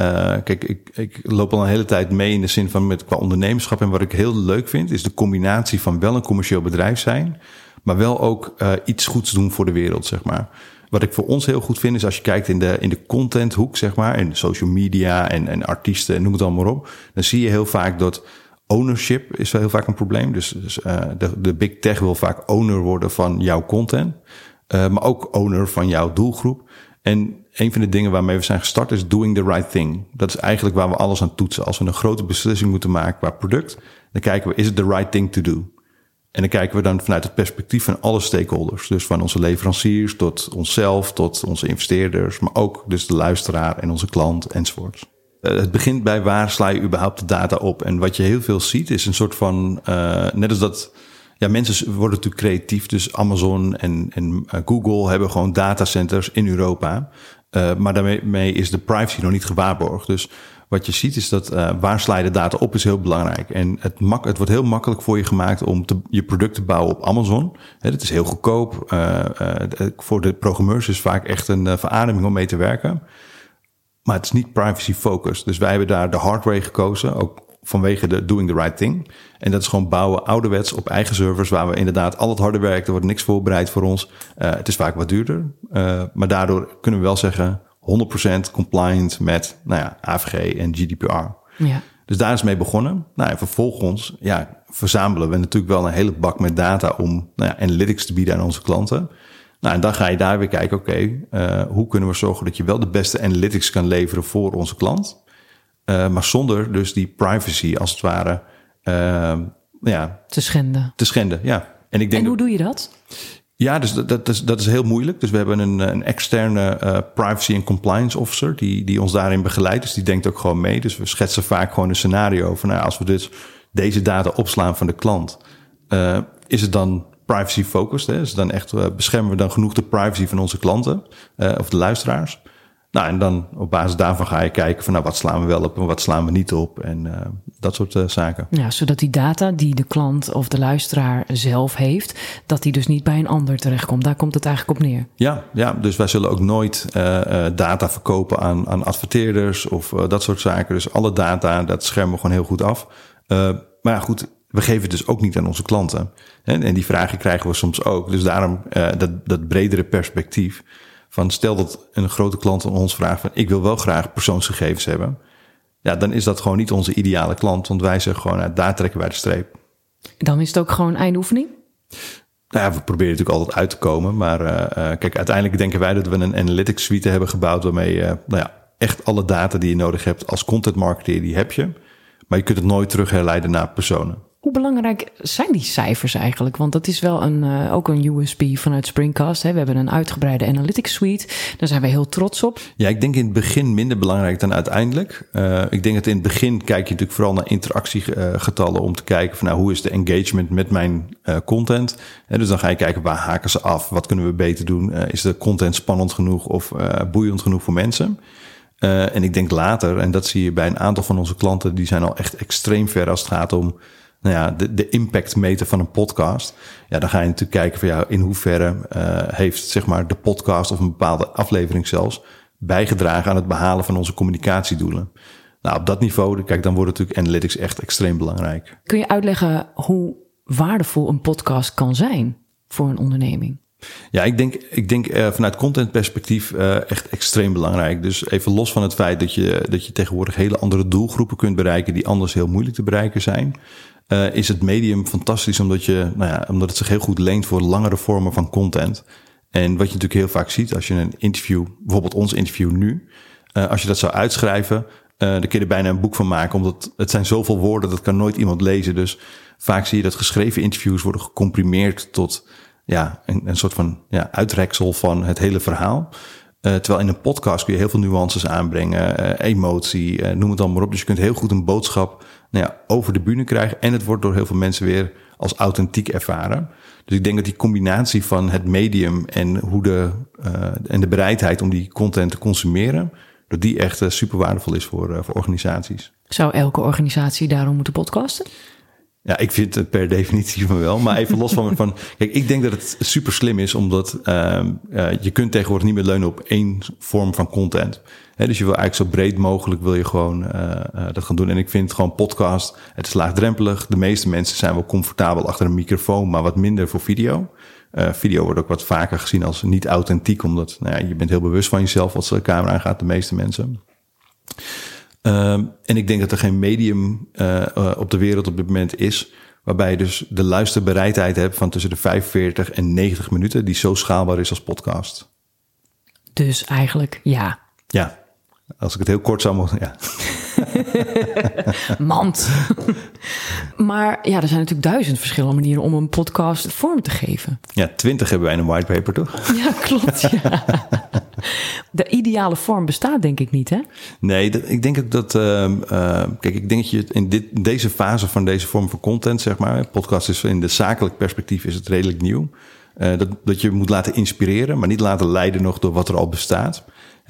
kijk, ik, ik loop al een hele tijd mee in de zin van met qua ondernemerschap. En wat ik heel leuk vind, is de combinatie van wel een commercieel bedrijf zijn, maar wel ook iets goeds doen voor de wereld, zeg maar. Wat ik voor ons heel goed vind, is als je kijkt in de, in de contenthoek, zeg maar, in social media en, en artiesten en noem het allemaal op, dan zie je heel vaak dat ownership is wel heel vaak een probleem. Dus, dus uh, de, de big tech wil vaak owner worden van jouw content, uh, maar ook owner van jouw doelgroep. En een van de dingen waarmee we zijn gestart is doing the right thing. Dat is eigenlijk waar we alles aan toetsen. Als we een grote beslissing moeten maken qua product, dan kijken we, is it the right thing to do? En dan kijken we dan vanuit het perspectief van alle stakeholders. Dus van onze leveranciers tot onszelf, tot onze investeerders, maar ook dus de luisteraar en onze klant enzovoorts. Uh, het begint bij waar sla je überhaupt de data op? En wat je heel veel ziet is een soort van, uh, net als dat, ja, mensen worden natuurlijk creatief. Dus Amazon en, en uh, Google hebben gewoon datacenters in Europa. maar daarmee is de privacy nog niet gewaarborgd. Dus wat je ziet is dat uh, waar sla je de data op is heel belangrijk. En het, mak het wordt heel makkelijk voor je gemaakt om te, je product te bouwen op Amazon. Het is heel goedkoop. Uh, uh, voor de programmeurs is vaak echt een verademing om mee te werken. Maar het is niet privacy focused. Dus wij hebben daar de hard way gekozen. Ook vanwege de doing the right thing. En dat is gewoon bouwen ouderwets op eigen servers, waar we inderdaad al het harde werk, er wordt niks voorbereid voor ons. Het is vaak wat duurder, maar daardoor kunnen we wel zeggen 100% compliant met nou ja, AVG en GDPR. Ja. Dus daar is mee begonnen. Nou, en vervolgens ja, verzamelen we natuurlijk wel een hele bak met data om nou ja, analytics te bieden aan onze klanten. Nou, en dan ga je daar weer kijken, oké, okay, uh, hoe kunnen we zorgen dat je wel de beste analytics kan leveren voor onze klant. Uh, maar zonder dus die privacy als het ware uh, ja, te schenden. Te schenden, ja. En, ik denk en hoe doe je dat? Ja, dus dat, dat, is, dat is heel moeilijk. Dus we hebben een, een externe uh, privacy en compliance officer die, die ons daarin begeleidt. Dus die denkt ook gewoon mee. Dus we schetsen vaak gewoon een scenario van nou, als we dus deze data opslaan van de klant, uh, is het dan privacy focused? Hè? Dus dan echt uh, beschermen we dan genoeg de privacy van onze klanten of de luisteraars? Nou, en dan op basis daarvan ga je kijken van nou, wat slaan we wel op en wat slaan we niet op en uh, dat soort uh, zaken. Ja, zodat die data die de klant of de luisteraar zelf heeft, dat die dus niet bij een ander terechtkomt. Daar komt het eigenlijk op neer. Ja, ja dus wij zullen ook nooit uh, data verkopen aan, aan adverteerders of dat soort zaken. Dus alle data, dat schermen we gewoon heel goed af. maar goed, we geven het dus ook niet aan onze klanten. En die vragen krijgen we soms ook. Dus daarom dat, dat bredere perspectief. Van stel dat een grote klant aan ons vraagt van ik wil wel graag persoonsgegevens hebben. Ja, dan is dat gewoon niet onze ideale klant. Want wij zeggen gewoon, nou, daar trekken wij de streep. Dan is het ook gewoon eindoefening? Nou ja, we proberen natuurlijk altijd uit te komen. Maar uh, kijk, uiteindelijk denken wij dat we een analytics suite hebben gebouwd... waarmee uh, nou ja, echt alle data die je nodig hebt als content marketeer, die heb je. Maar je kunt het nooit terug herleiden naar personen. Hoe belangrijk zijn die cijfers eigenlijk? Want dat is wel een, uh, ook een USP vanuit Springcast. Hè. We hebben een uitgebreide analytics suite. Daar zijn we heel trots op. Ja, ik denk in het begin minder belangrijk dan uiteindelijk. Uh, ik denk dat in het begin kijk je natuurlijk vooral naar interactiegetallen om te kijken van nou, hoe is de engagement met mijn uh, content. En dus dan ga je kijken waar haken ze af? Wat kunnen we beter doen? is de content spannend genoeg of boeiend genoeg voor mensen? en ik denk later, en dat zie je bij een aantal van onze klanten, die zijn al echt extreem ver als het gaat om nou ja, de, de impact meten van een podcast. Ja, dan ga je natuurlijk kijken van ja, in hoeverre uh, heeft zeg maar de podcast of een bepaalde aflevering zelfs bijgedragen aan het behalen van onze communicatiedoelen. Nou, op dat niveau, kijk, dan wordt natuurlijk analytics echt extreem belangrijk. Kun je uitleggen hoe waardevol een podcast kan zijn voor een onderneming? Ja, ik denk, ik denk uh, vanuit contentperspectief uh, echt extreem belangrijk. Dus even los van het feit dat je, dat je tegenwoordig hele andere doelgroepen kunt bereiken die anders heel moeilijk te bereiken zijn. Uh, is het medium fantastisch omdat, je, nou ja, omdat het zich heel goed leent voor langere vormen van content. En wat je natuurlijk heel vaak ziet als je een interview, bijvoorbeeld ons interview nu, uh, als je dat zou uitschrijven, uh, dan kun je bijna een boek van maken, omdat het zijn zoveel woorden, dat kan nooit iemand lezen. Dus vaak zie je dat geschreven interviews worden gecomprimeerd tot ja, een, een soort van ja, uitreksel van het hele verhaal. Terwijl in een podcast kun je heel veel nuances aanbrengen, emotie, noem het dan maar op. Dus je kunt heel goed een boodschap nou ja, over de bühne krijgen. En het wordt door heel veel mensen weer als authentiek ervaren. Dus ik denk dat die combinatie van het medium en, hoe de, en de bereidheid om die content te consumeren, dat die echt super waardevol is voor, voor organisaties. Zou elke organisatie daarom moeten podcasten? Ja, ik vind het per definitie van wel. Maar even los van, van. Kijk, ik denk dat het super slim is, omdat uh, uh, je kunt tegenwoordig niet meer leunen op één vorm van content. Dus je wil eigenlijk zo breed mogelijk wil je gewoon uh, dat gaan doen. En ik vind gewoon podcast, het is laagdrempelig. De meeste mensen zijn wel comfortabel achter een microfoon, maar wat minder voor video. video wordt ook wat vaker gezien als niet authentiek, omdat nou ja, je bent heel bewust van jezelf als de camera aangaat, de meeste mensen. Ehm, en ik denk dat er geen medium uh, op de wereld op dit moment is. Waarbij je dus de luisterbereidheid hebt van tussen de 45 en 90 minuten. Die zo schaalbaar is als podcast. Dus eigenlijk ja. Ja, als ik het heel kort zou mogen. Ja. Mand. maar ja, er zijn natuurlijk duizend verschillende manieren om een podcast vorm te geven. Ja, twintig hebben wij in een whitepaper, toch? Ja, klopt. Ja. De ideale vorm bestaat denk ik niet, hè? Nee, dat, ik denk ook dat... Uh, uh, kijk, ik denk dat je in, dit, deze fase van deze vorm van content, zeg maar... podcast is in de zakelijk perspectief is het redelijk nieuw... Uh, dat, dat je moet laten inspireren, maar niet laten leiden nog door wat er al bestaat.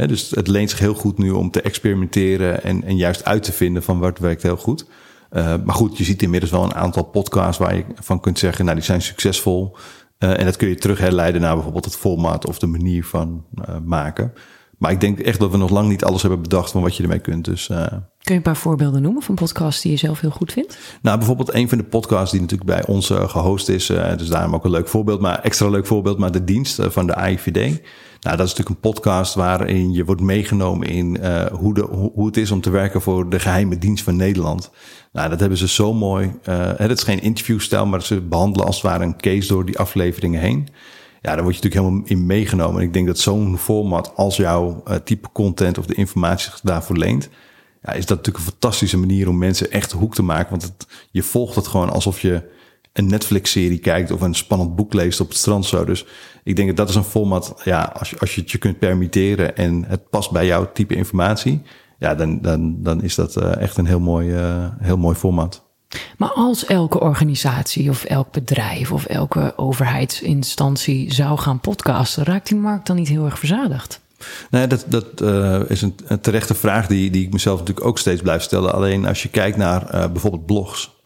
Dus het leent zich heel goed nu om te experimenteren en, en juist uit te vinden van wat werkt heel goed. Uh, maar goed, je ziet inmiddels wel een aantal podcasts waar je van kunt zeggen, nou die zijn succesvol. Uh, en dat kun je terug herleiden naar bijvoorbeeld het format of de manier van maken. Maar ik denk echt dat we nog lang niet alles hebben bedacht van wat je ermee kunt. Dus, uh... Kun je een paar voorbeelden noemen van podcasts die je zelf heel goed vindt? Nou, bijvoorbeeld een van de podcasts die natuurlijk bij ons gehost is. Dus daarom ook een leuk voorbeeld, maar extra leuk voorbeeld. Maar de dienst van de AIVD. Nou, dat is natuurlijk een podcast waarin je wordt meegenomen in hoe, de, hoe het is om te werken voor de geheime dienst van Nederland. Nou, dat hebben ze zo mooi. het is geen interviewstijl, maar ze behandelen als het ware een case door die afleveringen heen ja, daar word je natuurlijk helemaal in meegenomen. En ik denk dat zo'n format als jouw uh, type content of de informatie daarvoor leent, ja, is dat natuurlijk een fantastische manier om mensen echt hoek te maken. Want het, je volgt het gewoon alsof je een Netflix-serie kijkt of een spannend boek leest op het strand zo. Dus ik denk dat dat is een format, ja, als je, als je het je kunt permitteren en het past bij jouw type informatie, ja, dan, dan, dan is dat uh, echt een heel mooi, uh, heel mooi format. Maar als elke organisatie of elk bedrijf of elke overheidsinstantie zou gaan podcasten, raakt die markt dan niet heel erg verzadigd? Nee, dat, dat uh, is een, een, terechte vraag die, die ik mezelf natuurlijk ook steeds blijf stellen. Alleen als je kijkt naar uh, bijvoorbeeld blogs,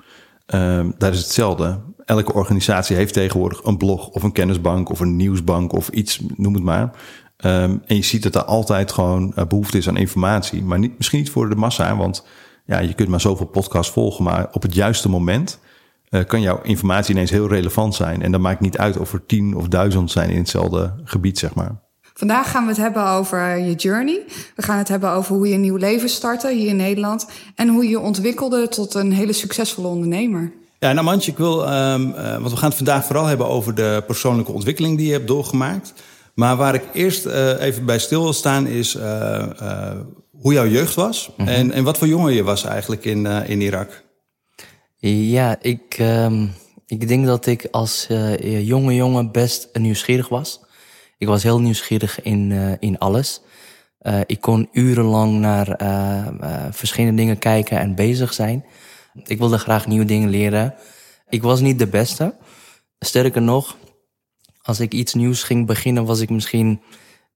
uh, daar is hetzelfde. Elke organisatie heeft tegenwoordig een blog of een kennisbank of een nieuwsbank of iets, noem het maar. Um, en je ziet dat er altijd gewoon behoefte is aan informatie. Maar niet, misschien niet voor de massa, want ja, je kunt maar zoveel podcasts volgen, maar op het juiste moment uh, kan jouw informatie ineens heel relevant zijn. En dat maakt niet uit of er tien of duizend zijn in hetzelfde gebied, zeg maar. Vandaag gaan we het hebben over je journey. We gaan het hebben over hoe je een nieuw leven startte hier in Nederland. En hoe je ontwikkelde tot een hele succesvolle ondernemer. Ja, nou Mantje, ik wil, um, uh, want we gaan het vandaag vooral hebben over de persoonlijke ontwikkeling die je hebt doorgemaakt. Maar waar ik eerst uh, even bij stil wil staan is hoe jouw jeugd was mm -hmm. en, en wat voor jongen je was eigenlijk in, uh, in Irak. Ja, ik, uh, ik denk dat ik als uh, jonge jongen best nieuwsgierig was. Ik was heel nieuwsgierig in, uh, in alles. ik kon urenlang naar verschillende dingen kijken en bezig zijn. Ik wilde graag nieuwe dingen leren. Ik was niet de beste. Sterker nog, als ik iets nieuws ging beginnen, was ik misschien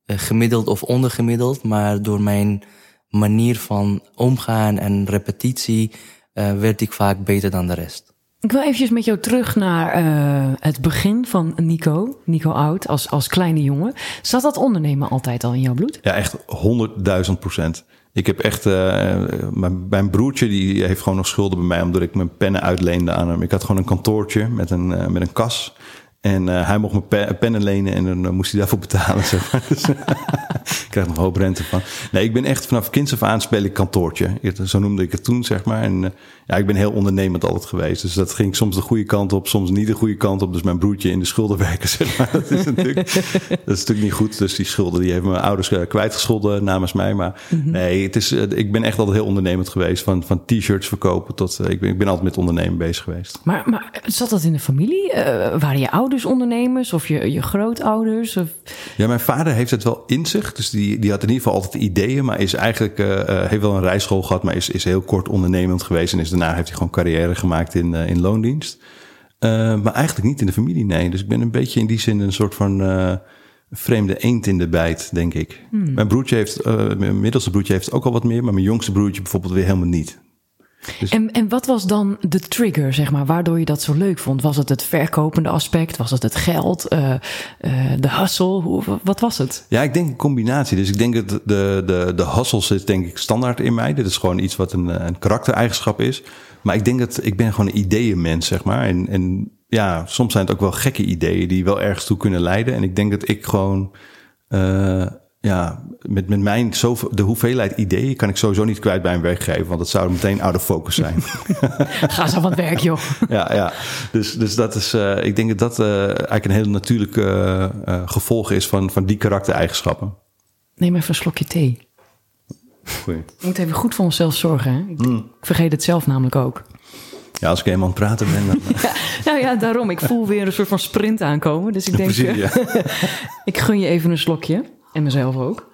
gemiddeld of ondergemiddeld. Maar door mijn manier van omgaan en repetitie werd ik vaak beter dan de rest. Ik wil eventjes met jou terug naar uh, het begin van Nico, Nico Oud, als, als kleine jongen. Zat dat ondernemen altijd al in jouw bloed? Ja, echt honderdduizend procent. Ik heb echt, uh, mijn, mijn, broertje die heeft gewoon nog schulden bij mij omdat ik mijn pennen uitleende aan hem. Ik had gewoon een kantoortje met een, uh, met een kas. En hij mocht pe pennen lenen en dan moest hij daarvoor betalen. Zeg maar. dus, ik krijg nog een hoop rente van. Nee, ik ben echt vanaf kinds af aan speel ik kantoortje. Zo noemde ik het toen, zeg maar. En ja, ik ben heel ondernemend altijd geweest. Dus dat ging soms de goede kant op, soms niet de goede kant op. Dus mijn broertje in de schulden werken, zeg maar. Dat is natuurlijk, dat is natuurlijk niet goed. Dus die schulden, die hebben mijn ouders kwijtgescholden namens mij. Maar mm -hmm. nee, het is, ik ben echt altijd heel ondernemend geweest. Van, van t-shirts verkopen tot, ik, ben, ik ben altijd met ondernemen bezig geweest. Maar, maar zat dat in de familie? waren je ouders ondernemers of je, je grootouders? Of... Ja, mijn vader heeft het wel in zich. Dus die, die had in ieder geval altijd ideeën, maar is eigenlijk, uh, heeft wel een rijschool gehad, maar is, is heel kort ondernemend geweest. En is, daarna heeft hij gewoon carrière gemaakt in, uh, in loondienst. Uh, maar eigenlijk niet in de familie, nee. Dus ik ben een beetje in die zin een soort van vreemde eend in de bijt, denk ik. Hmm. Mijn broertje heeft, mijn middelste broertje heeft ook al wat meer, maar mijn jongste broertje bijvoorbeeld weer helemaal niet. Dus... En, en wat was dan de trigger, zeg maar, waardoor je dat zo leuk vond? Was het het verkopende aspect? Was het het geld? Uh, uh, de hustle? Hoe, wat was het? Ja, ik denk een combinatie. Dus ik denk dat de, de, de hustle zit denk ik standaard in mij. Dit is gewoon iets wat een, een karaktereigenschap is. Maar ik denk dat ik ben gewoon een ideeënmens, zeg maar. En, en ja, soms zijn het ook wel gekke ideeën die wel ergens toe kunnen leiden. En ik denk dat ik gewoon... Uh, ja, met, met mijn zoveel, de hoeveelheid ideeën kan ik sowieso niet kwijt bij een werkgever, want dat zou meteen out of focus zijn. Ga zo van het werk, joh. ja, ja. Dus, dus dat is, uh, ik denk dat dat uh, eigenlijk een heel natuurlijk uh, gevolg is van, van die karaktereigenschappen. Neem even een slokje thee. Goeie. We moeten even goed voor onszelf zorgen. Hè? Ik, mm. ik vergeet het zelf namelijk ook. Ja, als ik eenmaal aan het praten ben. Dan... ja, nou ja, daarom. Ik voel weer een soort van sprint aankomen. Dus ik denk, Precies, ja. ik gun je even een slokje. En mezelf ook.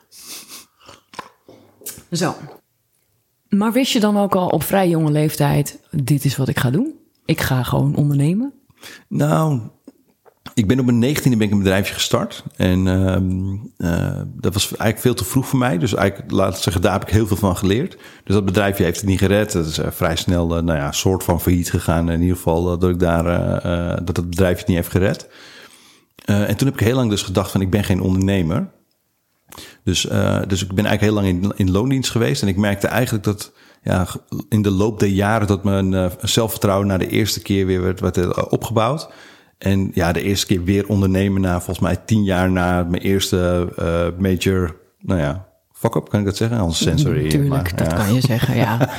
Zo. Maar wist je dan ook al op vrij jonge leeftijd: dit is wat ik ga doen? Ik ga gewoon ondernemen? Nou, ik ben op mijn negentiende ben ik een bedrijfje gestart. En ehm, eh, dat was eigenlijk veel te vroeg voor mij. Dus eigenlijk, laat ik zeggen, daar heb ik heel veel van geleerd. Dus dat bedrijfje heeft het niet gered. Dat is eh, vrij snel, uh, nou ja, soort van failliet gegaan. In ieder geval dat ik daar, dat het bedrijfje het niet heeft gered. en toen heb ik heel lang dus gedacht van, ik ben geen ondernemer. Dus, dus ik ben eigenlijk heel lang in, in loondienst geweest. En ik merkte eigenlijk dat ja, in de loop der jaren dat mijn zelfvertrouwen na de eerste keer weer werd, werd opgebouwd. En ja, de eerste keer weer ondernemen na volgens mij tien jaar na mijn eerste uh, major, nou ja, fuck-up, kan ik dat zeggen? Als sensory. Tuurlijk, dat kan je zeggen, ja.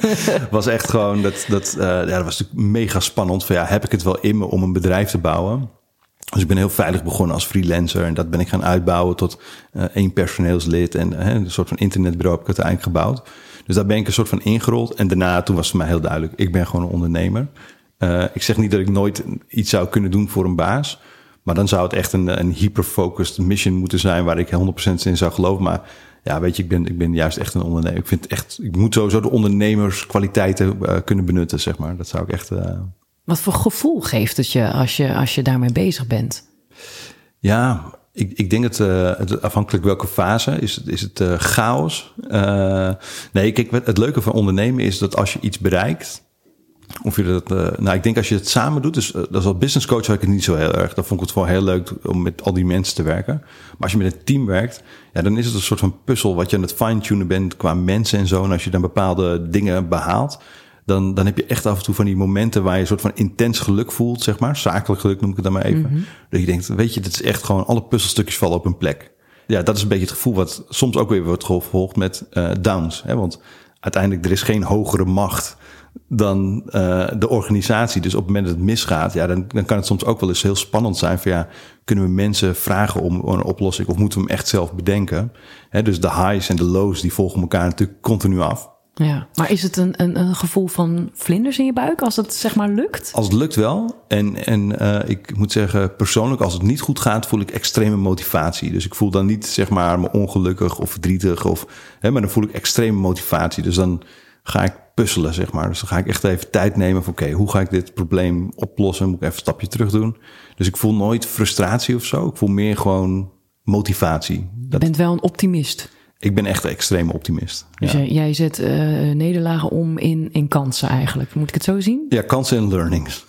was echt gewoon, dat, dat, ja, dat was natuurlijk mega spannend. Van ja, heb ik het wel in me om een bedrijf te bouwen? Dus ik ben heel veilig begonnen als freelancer. En dat ben ik gaan uitbouwen tot uh, één personeelslid. En een soort van internetbureau heb ik uiteindelijk gebouwd. Dus daar ben ik een soort van ingerold. En daarna, toen was het mij heel duidelijk, ik ben gewoon een ondernemer. Uh, ik zeg niet dat ik nooit iets zou kunnen doen voor een baas. Maar dan zou het echt een, een hyper-focused mission moeten zijn waar ik 100% in zou geloven. Maar ja, weet je, ik ben, ik ben juist echt een ondernemer. Ik vind echt, ik moet sowieso de ondernemerskwaliteiten kunnen benutten, zeg maar. Dat zou ik echt. Wat voor gevoel geeft het je als je, als je daarmee bezig bent? Ja, ik, ik denk het, uh, het afhankelijk welke fase is, is het uh, chaos. Uh, nee, kijk, het leuke van ondernemen is dat als je iets bereikt, of je dat, nou, ik denk als je het samen doet, dus dat is als business coach had ik het niet zo heel erg. Dan vond ik het wel heel leuk om met al die mensen te werken. Maar als je met een team werkt, ja, dan is het een soort van puzzel wat je aan het fine-tunen bent qua mensen en zo. En als je dan bepaalde dingen behaalt, dan, dan heb je echt af en toe van die momenten waar je een soort van intens geluk voelt, zeg maar. Zakelijk geluk noem ik het dan maar even. Mm -hmm. Dat je denkt, weet je, dit is echt gewoon alle puzzelstukjes vallen op een plek. Ja, dat is een beetje het gevoel wat soms ook weer wordt gevolgd met uh, downs. Hè? Want uiteindelijk, er is geen hogere macht dan uh, de organisatie. Dus op het moment dat het misgaat, ja, dan, dan kan het soms ook wel eens heel spannend zijn. Van ja, kunnen we mensen vragen om een oplossing of moeten we hem echt zelf bedenken? He, dus de highs en de lows die volgen elkaar natuurlijk continu af. Ja, maar is het een, een, een, gevoel van vlinders in je buik als het zeg maar lukt? Als het lukt wel. En, en uh, ik moet zeggen, persoonlijk, als het niet goed gaat, voel ik extreme motivatie. Dus ik voel dan niet zeg maar me ongelukkig of verdrietig, of, hè, maar dan voel ik extreme motivatie. Dus dan ga ik puzzelen, zeg maar. Dus dan ga ik echt even tijd nemen van... oké, okay, hoe ga ik dit probleem oplossen? Moet ik even een stapje terug doen? Dus ik voel nooit frustratie of zo. Ik voel meer gewoon motivatie. Je bent wel een optimist. Ik ben echt een extreme optimist. Dus ja. jij, jij zet uh, nederlagen om in, in kansen eigenlijk. Moet ik het zo zien? Ja, kansen en learnings.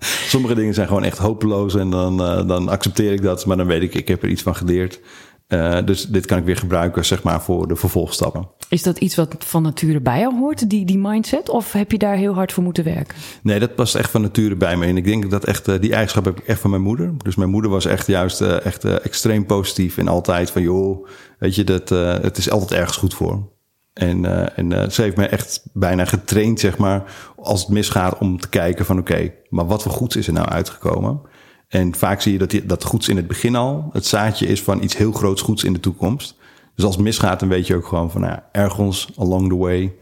Sommige dingen zijn gewoon echt hopeloos en dan, uh, dan accepteer ik dat. Maar dan weet ik, ik heb er iets van geleerd. Uh, dus dit kan ik weer gebruiken, zeg maar, voor de vervolgstappen. Is dat iets wat van nature bij jou hoort, die, die mindset? Of heb je daar heel hard voor moeten werken? Nee, dat past echt van nature bij me. En ik denk dat echt, uh, die eigenschap heb ik echt van mijn moeder. Dus mijn moeder was echt juist uh, echt, extreem positief. En altijd van, joh, weet je, dat, het is altijd ergens goed voor. En, en ze heeft mij echt bijna getraind, zeg maar, als het misgaat, om te kijken van, oké, okay, maar wat voor goeds is er nou uitgekomen? En vaak zie je dat die, dat goeds in het begin al het zaadje is van iets heel groots goeds in de toekomst. Dus als het misgaat, dan weet je ook gewoon van, nou ergens along the way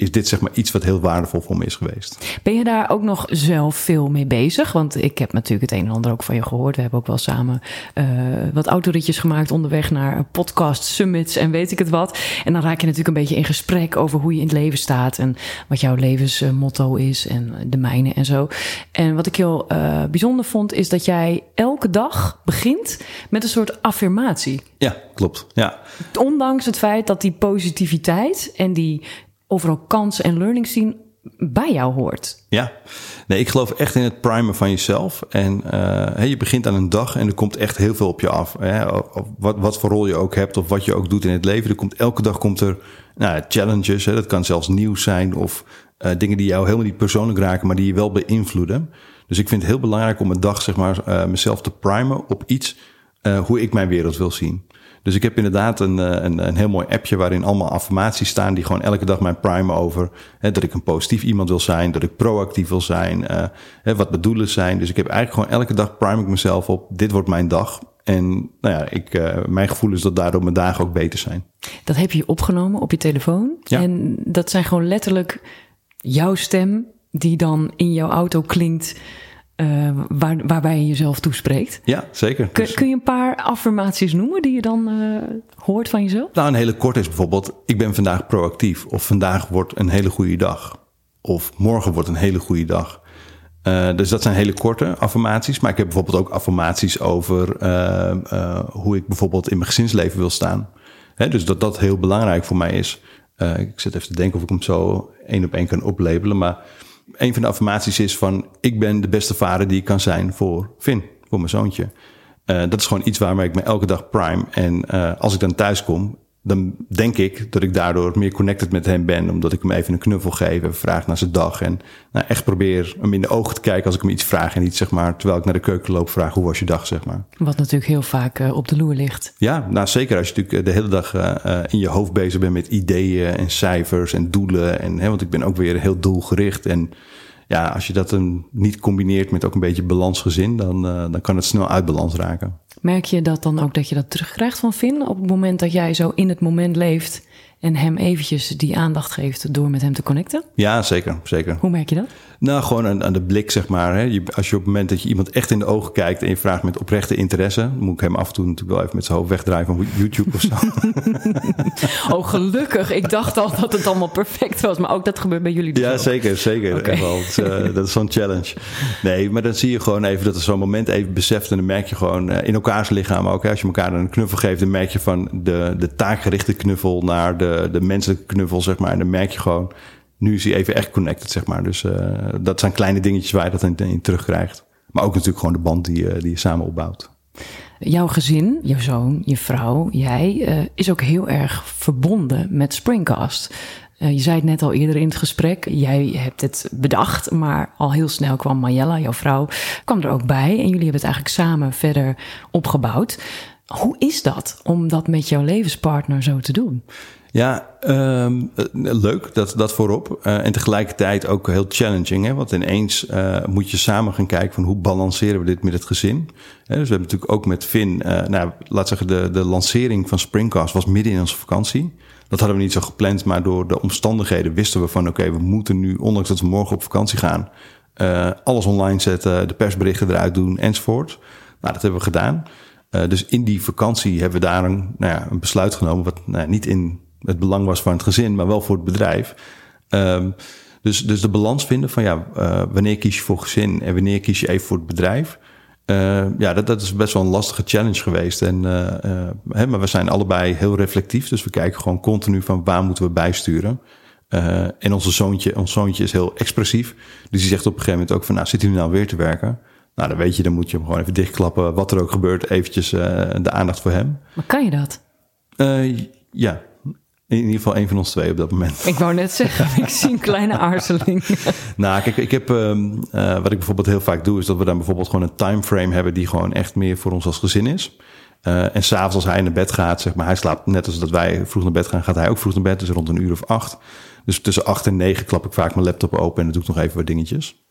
is dit zeg maar iets wat heel waardevol voor me is geweest. Ben je daar ook nog zelf veel mee bezig? Want ik heb natuurlijk het een en ander ook van je gehoord. We hebben ook wel samen uh, wat autoritjes gemaakt onderweg naar podcast summits en weet ik het wat. En dan raak je natuurlijk een beetje in gesprek over hoe je in het leven staat en wat jouw levensmotto is en de mijne en zo. En wat ik heel uh, bijzonder vond is dat jij elke dag begint met een soort affirmatie. Ja, klopt. Ja. Ondanks het feit dat die positiviteit en die overal kansen en learnings zien bij jou hoort. Ja, nee, ik geloof echt in het primen van jezelf. En uh, je begint aan een dag en er komt echt heel veel op je af. Hè? Wat, wat voor rol je ook hebt of wat je ook doet in het leven. Er komt, elke dag komt er nou, challenges. Hè? Dat kan zelfs nieuws zijn of uh, dingen die jou helemaal niet persoonlijk raken, maar die je wel beïnvloeden. Dus ik vind het heel belangrijk om een dag zeg maar, uh, mezelf te primen op iets hoe ik mijn wereld wil zien. Dus ik heb inderdaad een, een, een heel mooi appje waarin allemaal affirmaties staan die gewoon elke dag mijn primen over hè, dat ik een positief iemand wil zijn, dat ik proactief wil zijn, uh, hè, wat mijn doelen zijn. Dus ik heb eigenlijk gewoon elke dag prime ik mezelf op, dit wordt mijn dag. En nou ja, ik, uh, mijn gevoel is dat daardoor mijn dagen ook beter zijn. Dat heb je opgenomen op je telefoon. Ja. En dat zijn gewoon letterlijk jouw stem die dan in jouw auto klinkt. Uh, waar, waarbij je jezelf toespreekt. Ja, zeker. Kun, kun, je een paar affirmaties noemen die je dan uh, hoort van jezelf? Nou, een hele kort is bijvoorbeeld: ik ben vandaag proactief. Of vandaag wordt een hele goede dag. Of morgen wordt een hele goede dag. Uh, dus dat zijn hele korte affirmaties. Maar ik heb bijvoorbeeld ook affirmaties over hoe ik bijvoorbeeld in mijn gezinsleven wil staan. Hè, dus dat dat heel belangrijk voor mij is. ik zit even te denken of ik hem zo één op één kan oplabelen. Maar een van de affirmaties is van... ik ben de beste vader die ik kan zijn voor Finn, voor mijn zoontje. dat is gewoon iets waarmee ik me elke dag prime. En als ik dan thuis kom, dan denk ik dat ik daardoor meer connected met hem ben. Omdat ik hem even een knuffel geef, even vraag naar zijn dag. En nou, echt probeer hem in de ogen te kijken als ik hem iets vraag. En niet zeg maar, terwijl ik naar de keuken loop, vraag hoe was je dag, zeg maar. Wat natuurlijk heel vaak uh, op de loer ligt. Ja, nou zeker als je natuurlijk de hele dag uh, in je hoofd bezig bent met ideeën en cijfers en doelen. En, hè, want ik ben ook weer heel doelgericht. En ja, als je dat dan niet combineert met ook een beetje balansgezin, dan, uh, dan kan het snel uit balans raken. Merk je dat dan ook dat je dat terugkrijgt van Finn op het moment dat jij zo in het moment leeft en hem eventjes die aandacht geeft door met hem te connecten? Ja, zeker. zeker. Hoe merk je dat? Nou, gewoon aan, aan de blik, zeg maar. Hè. Je, als je op het moment dat je iemand echt in de ogen kijkt en je vraagt met oprechte interesse, dan moet ik hem af en toe natuurlijk wel even met zijn hoofd wegdraaien van YouTube of zo. oh, gelukkig. Ik dacht al dat het allemaal perfect was, maar ook dat gebeurt bij jullie. Dus ja, zeker, zeker. Okay. Wel, dat, is, uh, dat is zo'n challenge. Nee, maar dan zie je gewoon even dat er zo'n moment even beseft en dan merk je gewoon uh, in elkaars lichaam ook. Hè. Als je elkaar een knuffel geeft, dan merk je van de, de taakgerichte knuffel naar de, de menselijke knuffel, zeg maar. En dan merk je gewoon nu is hij even echt connected, zeg maar. Dus uh, dat zijn kleine dingetjes waar je dat in, terugkrijgt. Maar ook natuurlijk gewoon de band die, uh, die je samen opbouwt. Jouw gezin, jouw zoon, je vrouw, jij uh, is ook heel erg verbonden met Springcast. je zei het net al eerder in het gesprek. Jij hebt het bedacht, maar al heel snel kwam Mayella, jouw vrouw, kwam er ook bij. En jullie hebben het eigenlijk samen verder opgebouwd. Hoe is dat om dat met jouw levenspartner zo te doen? Ja, um, leuk, dat, dat voorop. Uh, en tegelijkertijd ook heel challenging. Hè? Want ineens uh, moet je samen gaan kijken van hoe balanceren we dit met het gezin. Dus we hebben natuurlijk ook met Finn, nou, laat zeggen, de, de lancering van Springcast was midden in onze vakantie. Dat hadden we niet zo gepland, maar door de omstandigheden wisten we van oké, we moeten nu, ondanks dat we morgen op vakantie gaan, alles online zetten, de persberichten eruit doen enzovoort. Nou, dat hebben we gedaan. dus in die vakantie hebben we daar een, nou ja, een besluit genomen, wat nou, niet in het belang was van het gezin, maar wel voor het bedrijf. Um, dus, dus de balans vinden van ja, uh, wanneer kies je voor gezin en wanneer kies je even voor het bedrijf. Uh, ja, dat, dat is best wel een lastige challenge geweest. En, uh, hè, maar we zijn allebei heel reflectief, dus we kijken gewoon continu van waar moeten we bijsturen. en onze zoontje, ons zoontje is heel expressief. Dus die zegt op een gegeven moment ook van, nou, zit hij nu nou weer te werken? Nou, dan weet je, dan moet je hem gewoon even dichtklappen. Wat er ook gebeurt, eventjes de aandacht voor hem. Maar kan je dat? ja, in ieder geval een van ons twee op dat moment. Ik wou net zeggen, ik zie een kleine aarzeling. nou, kijk, ik heb, um, uh, wat ik bijvoorbeeld heel vaak doe, is dat we dan bijvoorbeeld gewoon een timeframe hebben die gewoon echt meer voor ons als gezin is. Uh, en s'avonds als hij naar bed gaat, zeg maar, hij slaapt net als dat wij vroeg naar bed gaan, gaat hij ook vroeg naar bed, dus rond een uur of acht. Dus tussen acht en negen klap ik vaak mijn laptop open en dan doe ik nog even wat dingetjes.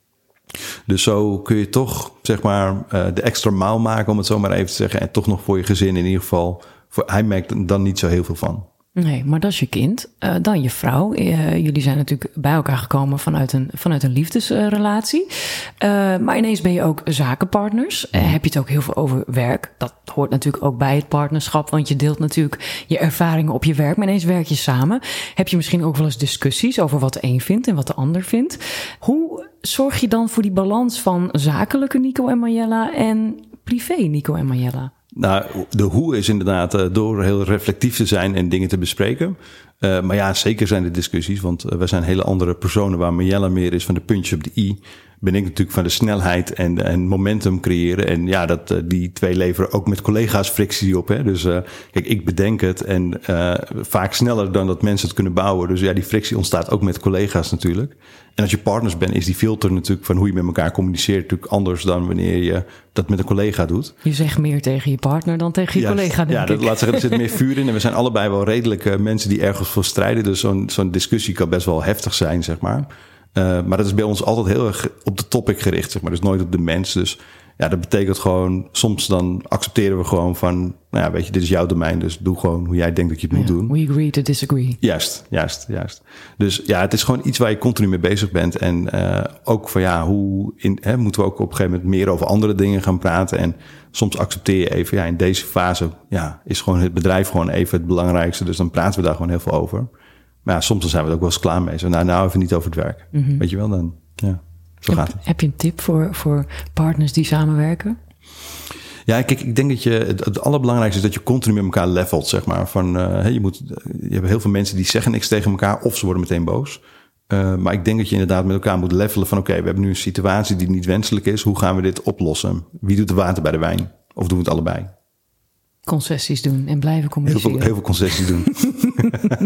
Dus zo kun je toch, zeg maar, uh, de extra maal maken, om het zo maar even te zeggen. En toch nog voor je gezin in ieder geval. Voor, hij merkt er dan niet zo heel veel van. Nee, maar dat is je kind. Uh, dan je vrouw. Uh, jullie zijn natuurlijk bij elkaar gekomen vanuit een, vanuit een liefdesrelatie. Uh, maar ineens ben je ook zakenpartners. heb je het ook heel veel over werk. Dat hoort natuurlijk ook bij het partnerschap. Want je deelt natuurlijk je ervaringen op je werk. Maar ineens werk je samen. Heb je misschien ook wel eens discussies over wat de een vindt en wat de ander vindt. Hoe zorg je dan voor die balans van zakelijke Nico en Mariella en privé Nico en Mariella? Nou, de hoe is inderdaad uh, door heel reflectief te zijn en dingen te bespreken. Uh, maar ja, zeker zijn er discussies, want uh, we zijn hele andere personen waar Marjella meer is van de puntjes op de i. Ben ik natuurlijk van de snelheid en, en momentum creëren. En ja, dat, die twee leveren ook met collega's frictie op. Hè? Dus kijk, ik bedenk het en vaak sneller dan dat mensen het kunnen bouwen. Dus ja, die frictie ontstaat ook met collega's natuurlijk. En als je partners bent, is die filter natuurlijk van hoe je met elkaar communiceert natuurlijk anders dan wanneer je dat met een collega doet. Je zegt meer tegen je partner dan tegen je collega. Denk ja, dat laat zeggen, er zit meer vuur in. En we zijn allebei wel redelijke mensen die ergens voor strijden. Dus zo'n zo'n discussie kan best wel heftig zijn, zeg maar. Uh, maar dat is bij ons altijd heel erg op de topic gericht, zeg maar. Dus nooit op de mens. Dus ja, dat betekent gewoon, soms dan accepteren we gewoon van, nou ja, weet je, dit is jouw domein, dus doe gewoon hoe jij denkt dat je het moet doen. We agree to disagree. Juist, juist, juist. Dus ja, het is gewoon iets waar je continu mee bezig bent. En uh, ook van ja, hoe in, hè, moeten we ook op een gegeven moment meer over andere dingen gaan praten. En soms accepteer je even, ja, in deze fase ja, is gewoon het bedrijf gewoon even het belangrijkste. Dus dan praten we daar gewoon heel veel over. Maar ja, soms dan zijn we er ook wel eens klaar mee. Zo, nou, nou even niet over het werk. Mm -hmm. Weet je wel, dan ja. Zo gaat het. Heb je een tip voor, voor partners die samenwerken? Ja, kijk, ik denk dat je het, het allerbelangrijkste is dat je continu met elkaar levelt, zeg maar. Van, uh, je, moet, je hebt heel veel mensen die zeggen niks tegen elkaar of ze worden meteen boos. Uh, maar ik denk dat je inderdaad met elkaar moet levelen van oké, okay, we hebben nu een situatie die niet wenselijk is. Hoe gaan we dit oplossen? Wie doet de water bij de wijn? Of doen we het allebei? Concessies doen en blijven communiceren. Heel veel, heel veel concessies doen.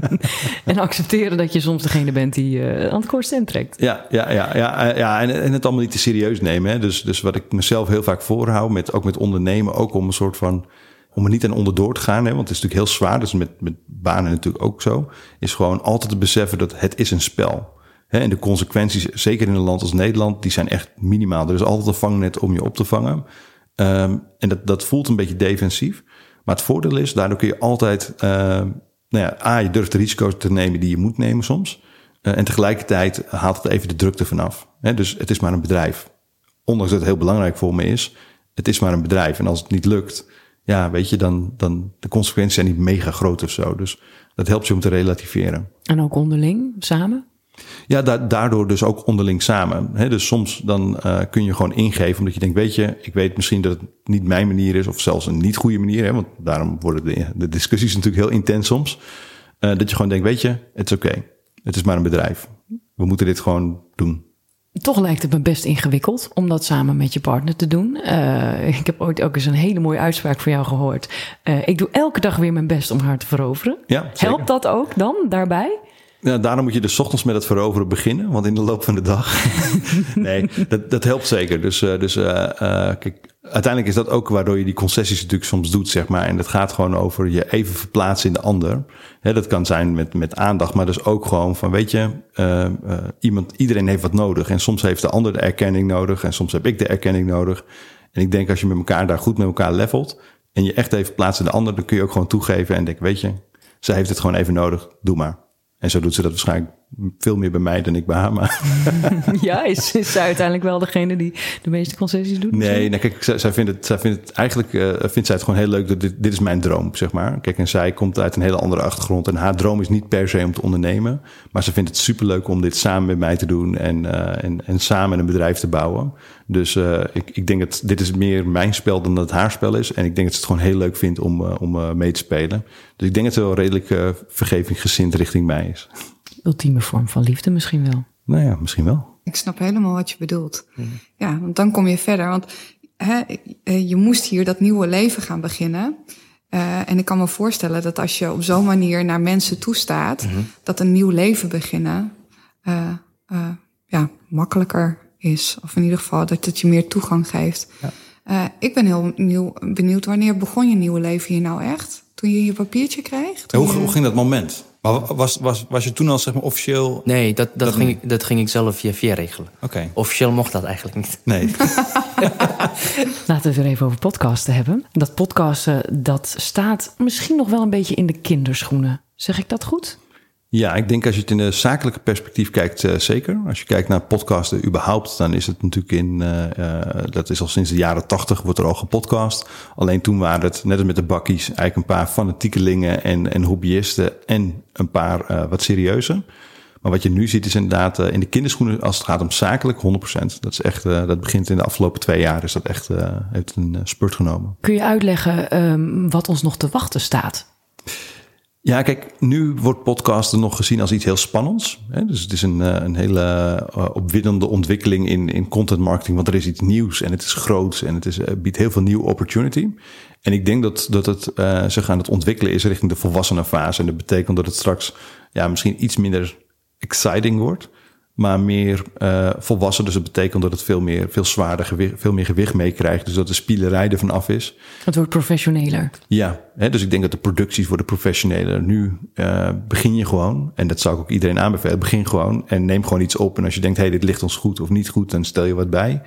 en accepteren dat je soms degene bent die uh, aan het kortst trekt. Ja, ja, ja, ja, ja en, en het allemaal niet te serieus nemen. Hè. Dus, dus wat ik mezelf heel vaak voorhoud, met, ook met ondernemen, ook om een soort van om er niet aan onderdoor te gaan, hè, want het is natuurlijk heel zwaar, dus met, met banen natuurlijk ook zo, is gewoon altijd te beseffen dat het is een spel. Hè, en de consequenties, zeker in een land als Nederland, die zijn echt minimaal. Er is altijd een vangnet om je op te vangen. Um, en dat, dat voelt een beetje defensief. Maar het voordeel is, daardoor kun je altijd, uh, nou ja, A, je durft de risico's te nemen die je moet nemen soms. Uh, en tegelijkertijd haalt het even de drukte vanaf. Hè, dus het is maar een bedrijf. Ondanks dat het heel belangrijk voor me is, het is maar een bedrijf. En als het niet lukt, ja, weet je, dan, dan de consequenties zijn niet mega groot of zo. Dus dat helpt je om te relativeren. En ook onderling, samen? Ja, da daardoor dus ook onderling samen. He, dus soms dan uh, kun je gewoon ingeven, omdat je denkt, weet je, ik weet misschien dat het niet mijn manier is, of zelfs een niet goede manier, hè, want daarom worden de, de discussies natuurlijk heel intens soms. Uh, dat je gewoon denkt, weet je, het is oké. Okay. Het is maar een bedrijf. We moeten dit gewoon doen. Toch lijkt het me best ingewikkeld om dat samen met je partner te doen. Uh, ik heb ooit ook eens een hele mooie uitspraak van jou gehoord. Uh, ik doe elke dag weer mijn best om haar te veroveren. Ja, Helpt dat ook dan daarbij? Ja, daarom moet je dus ochtends met het veroveren beginnen. Want in de loop van de dag. nee, dat, dat helpt zeker. Dus, uh, dus uh, uh, kijk, uiteindelijk is dat ook waardoor je die concessies natuurlijk soms doet, zeg maar. En dat gaat gewoon over je even verplaatsen in de ander. Hè, dat kan zijn met, met aandacht, maar dus ook gewoon van, weet je, iemand, iedereen heeft wat nodig. En soms heeft de ander de erkenning nodig. En soms heb ik de erkenning nodig. En ik denk als je met elkaar daar goed met elkaar levelt. En je echt even plaatst in de ander, dan kun je ook gewoon toegeven en denk, weet je, zij heeft het gewoon even nodig. Doe maar. En zo doet ze dat waarschijnlijk veel meer bij mij dan ik bij haar. Maar ja, is, is zij uiteindelijk wel degene die de meeste concessies doet? Nee, nee kijk, zij, zij, vindt het, zij vindt het eigenlijk uh, vindt zij het gewoon heel leuk. Dat dit, dit is mijn droom, zeg maar. Kijk, en zij komt uit een hele andere achtergrond. En haar droom is niet per se om te ondernemen. Maar ze vindt het superleuk om dit samen met mij te doen. En, uh, en, en samen een bedrijf te bouwen. Dus uh, ik, ik denk dat dit is meer mijn spel dan dat het haar spel is. En ik denk dat ze het gewoon heel leuk vindt om, om mee te spelen. Dus ik denk dat ze wel redelijk vergevinggezind richting mij is ultieme vorm van liefde misschien wel. Nou ja, misschien wel. Ik snap helemaal wat je bedoelt. Ja, want dan kom je verder. Want hè, je moest hier dat nieuwe leven gaan beginnen. Uh, en ik kan me voorstellen dat als je op zo'n manier naar mensen toestaat, mm -hmm. dat een nieuw leven beginnen uh, uh, ja, makkelijker is. Of in ieder geval dat het je meer toegang geeft. Ja. ik ben heel nieuw, benieuwd, wanneer begon je nieuwe leven hier nou echt? Toen je je papiertje kreeg? Hoe, je... hoe ging dat moment? Maar was, was, was je toen al zeg maar officieel... Nee, dat, dat, dat ging, ik, dat ging ik zelf via via regelen. Oké. Okay. Officieel mocht dat eigenlijk niet. Nee. Laten we het weer even over podcasten hebben. Dat podcasten, dat staat misschien nog wel een beetje in de kinderschoenen. Zeg ik dat goed? Ja, ik denk als je het in de zakelijke perspectief kijkt, uh, zeker. Als je kijkt naar podcasten überhaupt, dan is het natuurlijk in, uh, uh, dat is al sinds de jaren tachtig wordt er al gepodcast. Alleen toen waren het, net als met de bakkies, eigenlijk een paar fanatiekelingen en, en hobbyisten en een paar wat serieuze. Maar wat je nu ziet is inderdaad in de kinderschoenen als het gaat om zakelijk 100%. Dat is echt, dat begint in de afgelopen twee jaar, is dat echt, heeft een spurt genomen. Kun je uitleggen um, wat ons nog te wachten staat? Ja, kijk, nu wordt podcasten nog gezien als iets heel spannends. Hè? Dus het is een, een hele opwindende ontwikkeling in, in content marketing, want er is iets nieuws en het is groots en het is, biedt heel veel nieuwe opportunity. En ik denk dat, dat het uh, zich aan het ontwikkelen is richting de volwassenen fase. En dat betekent dat het straks ja, misschien iets minder exciting wordt maar meer uh, volwassen. Dus dat betekent dat het veel meer, veel zwaarder gewicht, veel meer gewicht meekrijgt. Dus dat de spielerij ervan af is. Het wordt professioneler. Ja, hè, dus ik denk dat de producties worden professioneler. Nu uh, begin je gewoon, en dat zou ik ook iedereen aanbevelen, begin gewoon en neem gewoon iets op. En als je denkt, hé, hey, dit ligt ons goed of niet goed, dan stel je wat bij.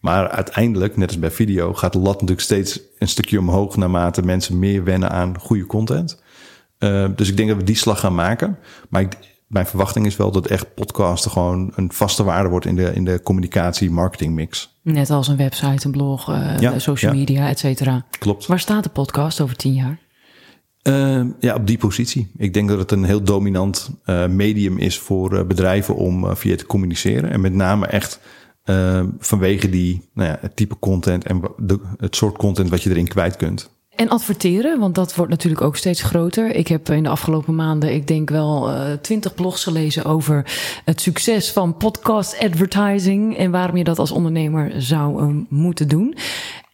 Maar uiteindelijk, net als bij video, gaat de lat natuurlijk steeds een stukje omhoog naarmate mensen meer wennen aan goede content. Uh, dus ik denk dat we die slag gaan maken. Maar ik, mijn verwachting is wel dat echt podcasten gewoon een vaste waarde wordt in de, in de communicatie marketing mix. Net als een website, een blog, uh, ja, social ja. media, et cetera. Klopt. Waar staat de podcast over tien jaar? Uh, ja, op die positie. Ik denk dat het een heel dominant uh, medium is voor bedrijven om via te communiceren. En met name echt Uh, vanwege die, nou ja, het type content en de, het soort content wat je erin kwijt kunt. En adverteren, want dat wordt natuurlijk ook steeds groter. Ik heb in de afgelopen maanden, ik denk wel uh, twintig blogs gelezen over het succes van podcast advertising en waarom je dat als ondernemer zou uh, moeten doen.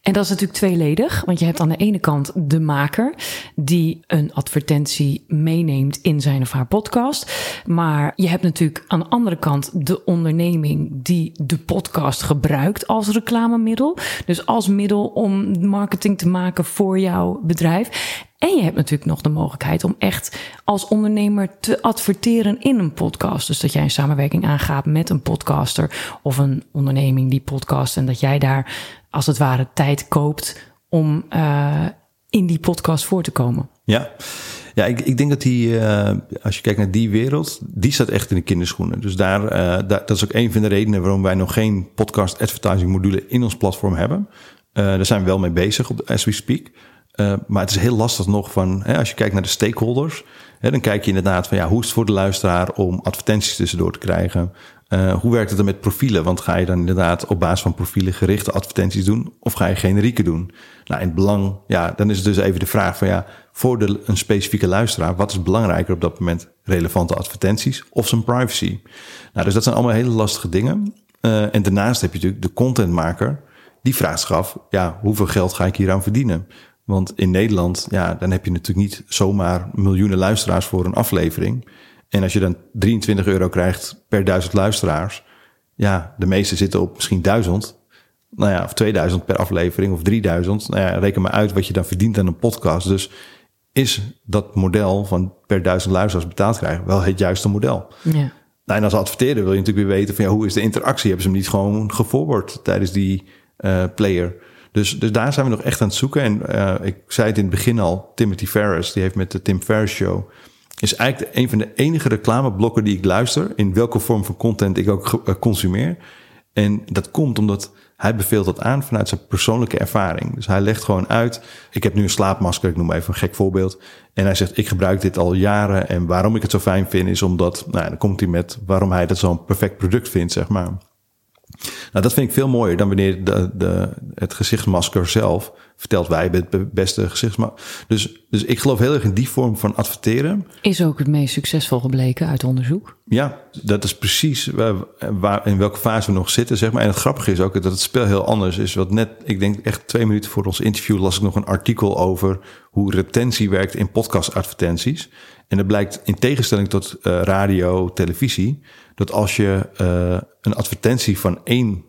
En dat is natuurlijk tweeledig, want je hebt aan de ene kant de maker die een advertentie meeneemt in zijn of haar podcast. Maar je hebt natuurlijk aan de andere kant de onderneming die de podcast gebruikt als reclamemiddel. Dus als middel om marketing te maken voor jouw bedrijf. En je hebt natuurlijk nog de mogelijkheid om echt als ondernemer te adverteren in een podcast. Dus dat jij een samenwerking aangaat met een podcaster of een onderneming die podcast. En dat jij daar als het ware tijd koopt om uh, in die podcast voor te komen. Ja. Ja, ik, ik denk dat die, uh, als je kijkt naar die wereld, die staat echt in de kinderschoenen. Dus daar, uh, daar, dat is ook een van de redenen waarom wij nog geen podcast advertising module in ons platform hebben. daar zijn we wel mee bezig op as we speak. Uh, maar het is heel lastig nog van, hè, als je kijkt naar de stakeholders, hè, dan kijk je inderdaad van ja, hoe is het voor de luisteraar om advertenties tussendoor te krijgen? Uh, hoe werkt het dan met profielen? Want ga je dan inderdaad op basis van profielen gerichte advertenties doen of ga je generieke doen? Nou, in het belang, ja, dan is het dus even de vraag van ja, voor de, een specifieke luisteraar, wat is belangrijker op dat moment? Relevante advertenties of zijn privacy? Nou, dus dat zijn allemaal hele lastige dingen. Uh, en daarnaast heb je natuurlijk de contentmaker, die vraagt zich ja, hoeveel geld ga ik hier aan verdienen? Want in Nederland, ja, dan heb je natuurlijk niet zomaar miljoenen luisteraars voor een aflevering. En als je dan 23 euro krijgt per duizend luisteraars, ja, de meeste zitten op misschien 1000. Nou ja, of 2000 per aflevering of 3000. Nou ja, reken maar uit wat je dan verdient aan een podcast. Dus is dat model van per duizend luisteraars betaald krijgen wel het juiste model? Ja. Nou, en als adverteerder wil je natuurlijk weer weten van ja, hoe is de interactie? Hebben ze hem niet gewoon geforward tijdens die uh, player? Dus, dus daar zijn we nog echt aan het zoeken. En uh, ik zei het in het begin al, Timothy Ferris, die heeft met de Tim Ferriss Show... is eigenlijk een van de enige reclameblokken die ik luister... in welke vorm van content ik ook uh, consumeer. En dat komt omdat hij beveelt dat aan vanuit zijn persoonlijke ervaring. Dus hij legt gewoon uit, ik heb nu een slaapmasker, ik noem even een gek voorbeeld. En hij zegt, ik gebruik dit al jaren en waarom ik het zo fijn vind is omdat... Nou, dan komt hij met waarom hij dat zo'n perfect product vindt, zeg maar. Nou, dat vind ik veel mooier dan wanneer de, de, het gezichtsmasker zelf vertelt wij hebben het beste gezichtsmasker. Dus, dus ik geloof heel erg in die vorm van adverteren. Is ook het meest succesvol gebleken uit onderzoek. Ja, dat is precies waar, waar, in welke fase we nog zitten, zeg maar. En het grappige is ook dat het spel heel anders is. Wat net, ik denk echt twee minuten voor ons interview las ik nog een artikel over hoe retentie werkt in podcastadvertenties. En dat blijkt in tegenstelling tot uh, radio, televisie, dat als je uh, een advertentie van één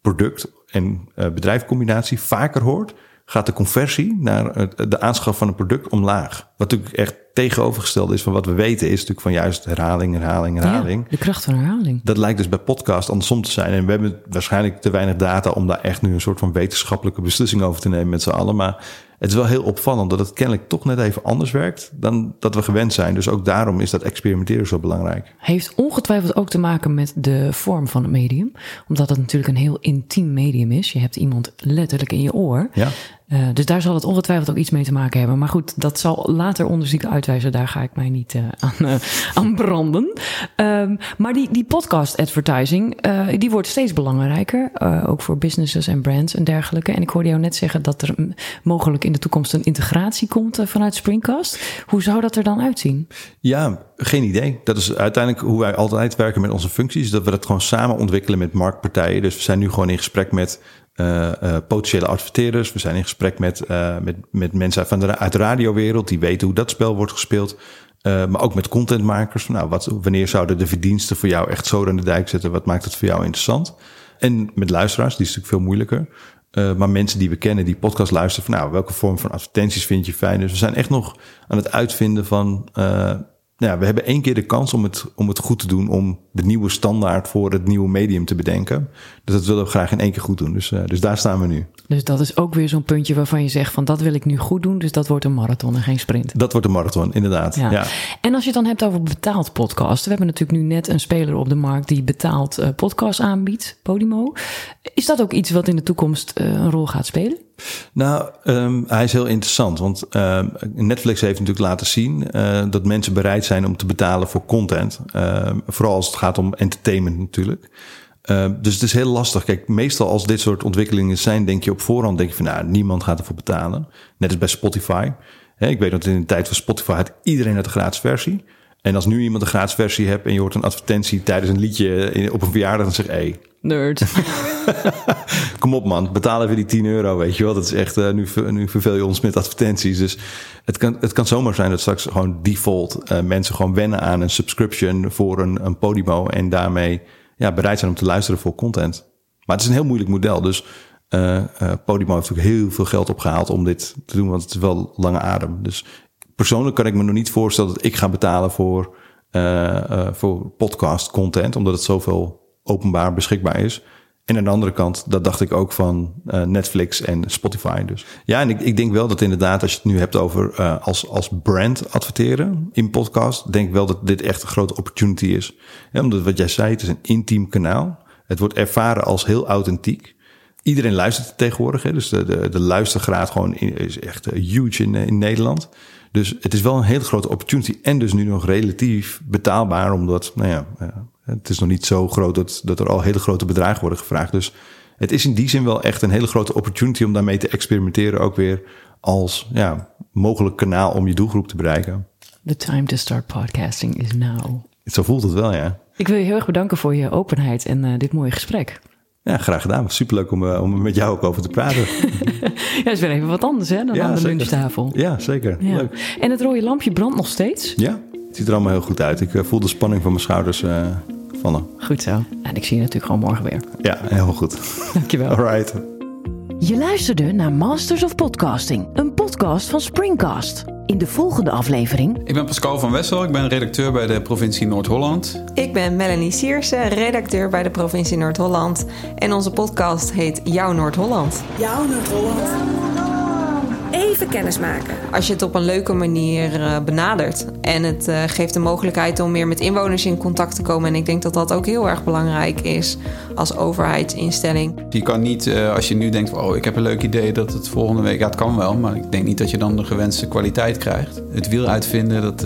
product en uh, bedrijfcombinatie vaker hoort, gaat de conversie naar de aanschaf van een product omlaag. Wat natuurlijk echt tegenovergesteld is van wat we weten, is natuurlijk van juist herhaling, herhaling, herhaling. Ja, de kracht van herhaling. Dat lijkt dus bij podcast andersom te zijn. En we hebben waarschijnlijk te weinig data om daar echt nu een soort van wetenschappelijke beslissing over te nemen met z'n allen. Maar het is wel heel opvallend dat het kennelijk toch net even anders werkt dan dat we gewend zijn. Dus ook daarom is dat experimenteren zo belangrijk. Heeft ongetwijfeld ook te maken met de vorm van het medium. Omdat het natuurlijk een heel intiem medium is. Je hebt iemand letterlijk in je oor. Ja. Uh, dus daar zal het ongetwijfeld ook iets mee te maken hebben. Maar goed, dat zal later onderzoek uitwijzen. Daar ga ik mij niet uh, aan, uh, aan, branden. Um, maar die, die podcast advertising, die wordt steeds belangrijker. ook voor businesses en brands en dergelijke. En ik hoorde jou net zeggen dat er mogelijk in de toekomst een integratie komt vanuit Springcast. Hoe zou dat er dan uitzien? Ja, geen idee. Dat is uiteindelijk hoe wij altijd werken met onze functies. Dat we dat gewoon samen ontwikkelen met marktpartijen. Dus we zijn nu gewoon in gesprek met uh, potentiële adverteerders. We zijn in gesprek met, uh, met, met mensen van de, uit de radiowereld die weten hoe dat spel wordt gespeeld. maar ook met contentmakers. Nou, wat, wanneer zouden de verdiensten voor jou echt zo aan de dijk zetten? Wat maakt het voor jou interessant? En met luisteraars, die is natuurlijk veel moeilijker. maar mensen die we kennen, die podcast luisteren, van nou, welke vorm van advertenties vind je fijn? Dus we zijn echt nog aan het uitvinden van ja, we hebben één keer de kans om het, om het goed te doen, om de nieuwe standaard voor het nieuwe medium te bedenken. Dus dat willen we graag in één keer goed doen. Dus, uh, dus daar staan we nu. Dus dat is ook weer zo'n puntje waarvan je zegt van dat wil ik nu goed doen. Dus dat wordt een marathon en geen sprint. Dat wordt een marathon, inderdaad. Ja. ja. En als je het dan hebt over betaald podcast. We hebben natuurlijk nu net een speler op de markt die betaald uh, podcast aanbiedt, Podimo. Is dat ook iets wat in de toekomst uh, een rol gaat spelen? Nou, um, hij is heel interessant. Want uh, Netflix heeft natuurlijk laten zien uh, dat mensen bereid zijn om te betalen voor content. Uh, vooral als het gaat om entertainment natuurlijk. Uh, dus het is heel lastig. Kijk, meestal als dit soort ontwikkelingen zijn, denk je op voorhand denk je van nou, niemand gaat ervoor betalen. Net als bij Spotify. ik weet dat in de tijd van Spotify had iedereen uit de gratis versie. En als nu iemand een gratis versie hebt en je hoort een advertentie tijdens een liedje op een verjaardag, dan zeg je, hey. Nerd. Kom op man, betaal even die 10 euro, weet je wel. Dat is echt, uh, nu, nu verveel je ons met advertenties. Dus het kan, het kan zomaar zijn dat straks gewoon default uh, mensen gewoon wennen aan een subscription voor een, een Podimo en daarmee ja, bereid zijn om te luisteren voor content. Maar het is een heel moeilijk model, dus uh, Podimo heeft ook heel veel geld opgehaald om dit te doen, want het is wel lange adem. Dus persoonlijk kan ik me nog niet voorstellen dat ik ga betalen voor, uh, uh, voor podcast content, omdat het zoveel openbaar beschikbaar is. En aan de andere kant, dat dacht ik ook van uh, Netflix en Spotify. Dus ja, en ik, ik denk wel dat inderdaad, als je het nu hebt over als, als brand adverteren in podcast, denk ik wel dat dit echt een grote opportunity is. Ja, omdat wat jij zei, het is een intiem kanaal. Het wordt ervaren als heel authentiek. Iedereen luistert tegenwoordig. Hè? Dus de, de, de luistergraad gewoon is echt huge in, in Nederland. Dus het is wel een hele grote opportunity en dus nu nog relatief betaalbaar, omdat, nou ja, het is nog niet zo groot dat, dat er al hele grote bedragen worden gevraagd. Dus het is in die zin wel echt een hele grote opportunity om daarmee te experimenteren, ook weer als ja, mogelijk kanaal om je doelgroep te bereiken. The time to start podcasting is now. Zo voelt het wel, ja. Ik wil je heel erg bedanken voor je openheid en uh, dit mooie gesprek. Ja, graag gedaan. Superleuk om, uh, om met jou ook over te praten. ja, is weer even wat anders hè, dan ja, aan de zeker. lunchtafel. Ja, zeker. Ja. Leuk. En het rode lampje brandt nog steeds? Ja, het ziet er allemaal heel goed uit. Ik uh, voel de spanning van mijn schouders uh, vallen. Goed zo. En ik zie je natuurlijk gewoon morgen weer. Ja, heel goed. Dankjewel. All right. Je luisterde naar Masters of Podcasting, een podcast van Springcast. In de volgende aflevering. Ik ben Pascal van Wessel, ik ben redacteur bij de provincie Noord-Holland. Ik ben Melanie Sierse, redacteur bij de provincie Noord-Holland. En onze podcast heet Jouw Noord-Holland. Jouw Noord-Holland. Even kennis maken. Als je het op een leuke manier uh, benadert. En het uh, geeft de mogelijkheid om meer met inwoners in contact te komen. En ik denk dat dat ook heel erg belangrijk is als overheidsinstelling. Je kan niet, uh, als je nu denkt, oh ik heb een leuk idee dat het volgende week, ja het kan wel. Maar ik denk niet dat je dan de gewenste kwaliteit krijgt. Het wiel uitvinden, dat,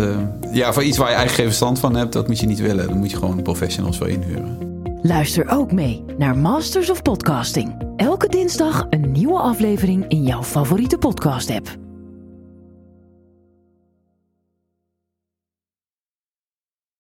ja voor iets waar je eigenlijk geen verstand van hebt, dat moet je niet willen. Dan moet je gewoon professionals wel inhuren. Luister ook mee naar Masters of Podcasting. Elke dinsdag een nieuwe aflevering in jouw favoriete podcast-app.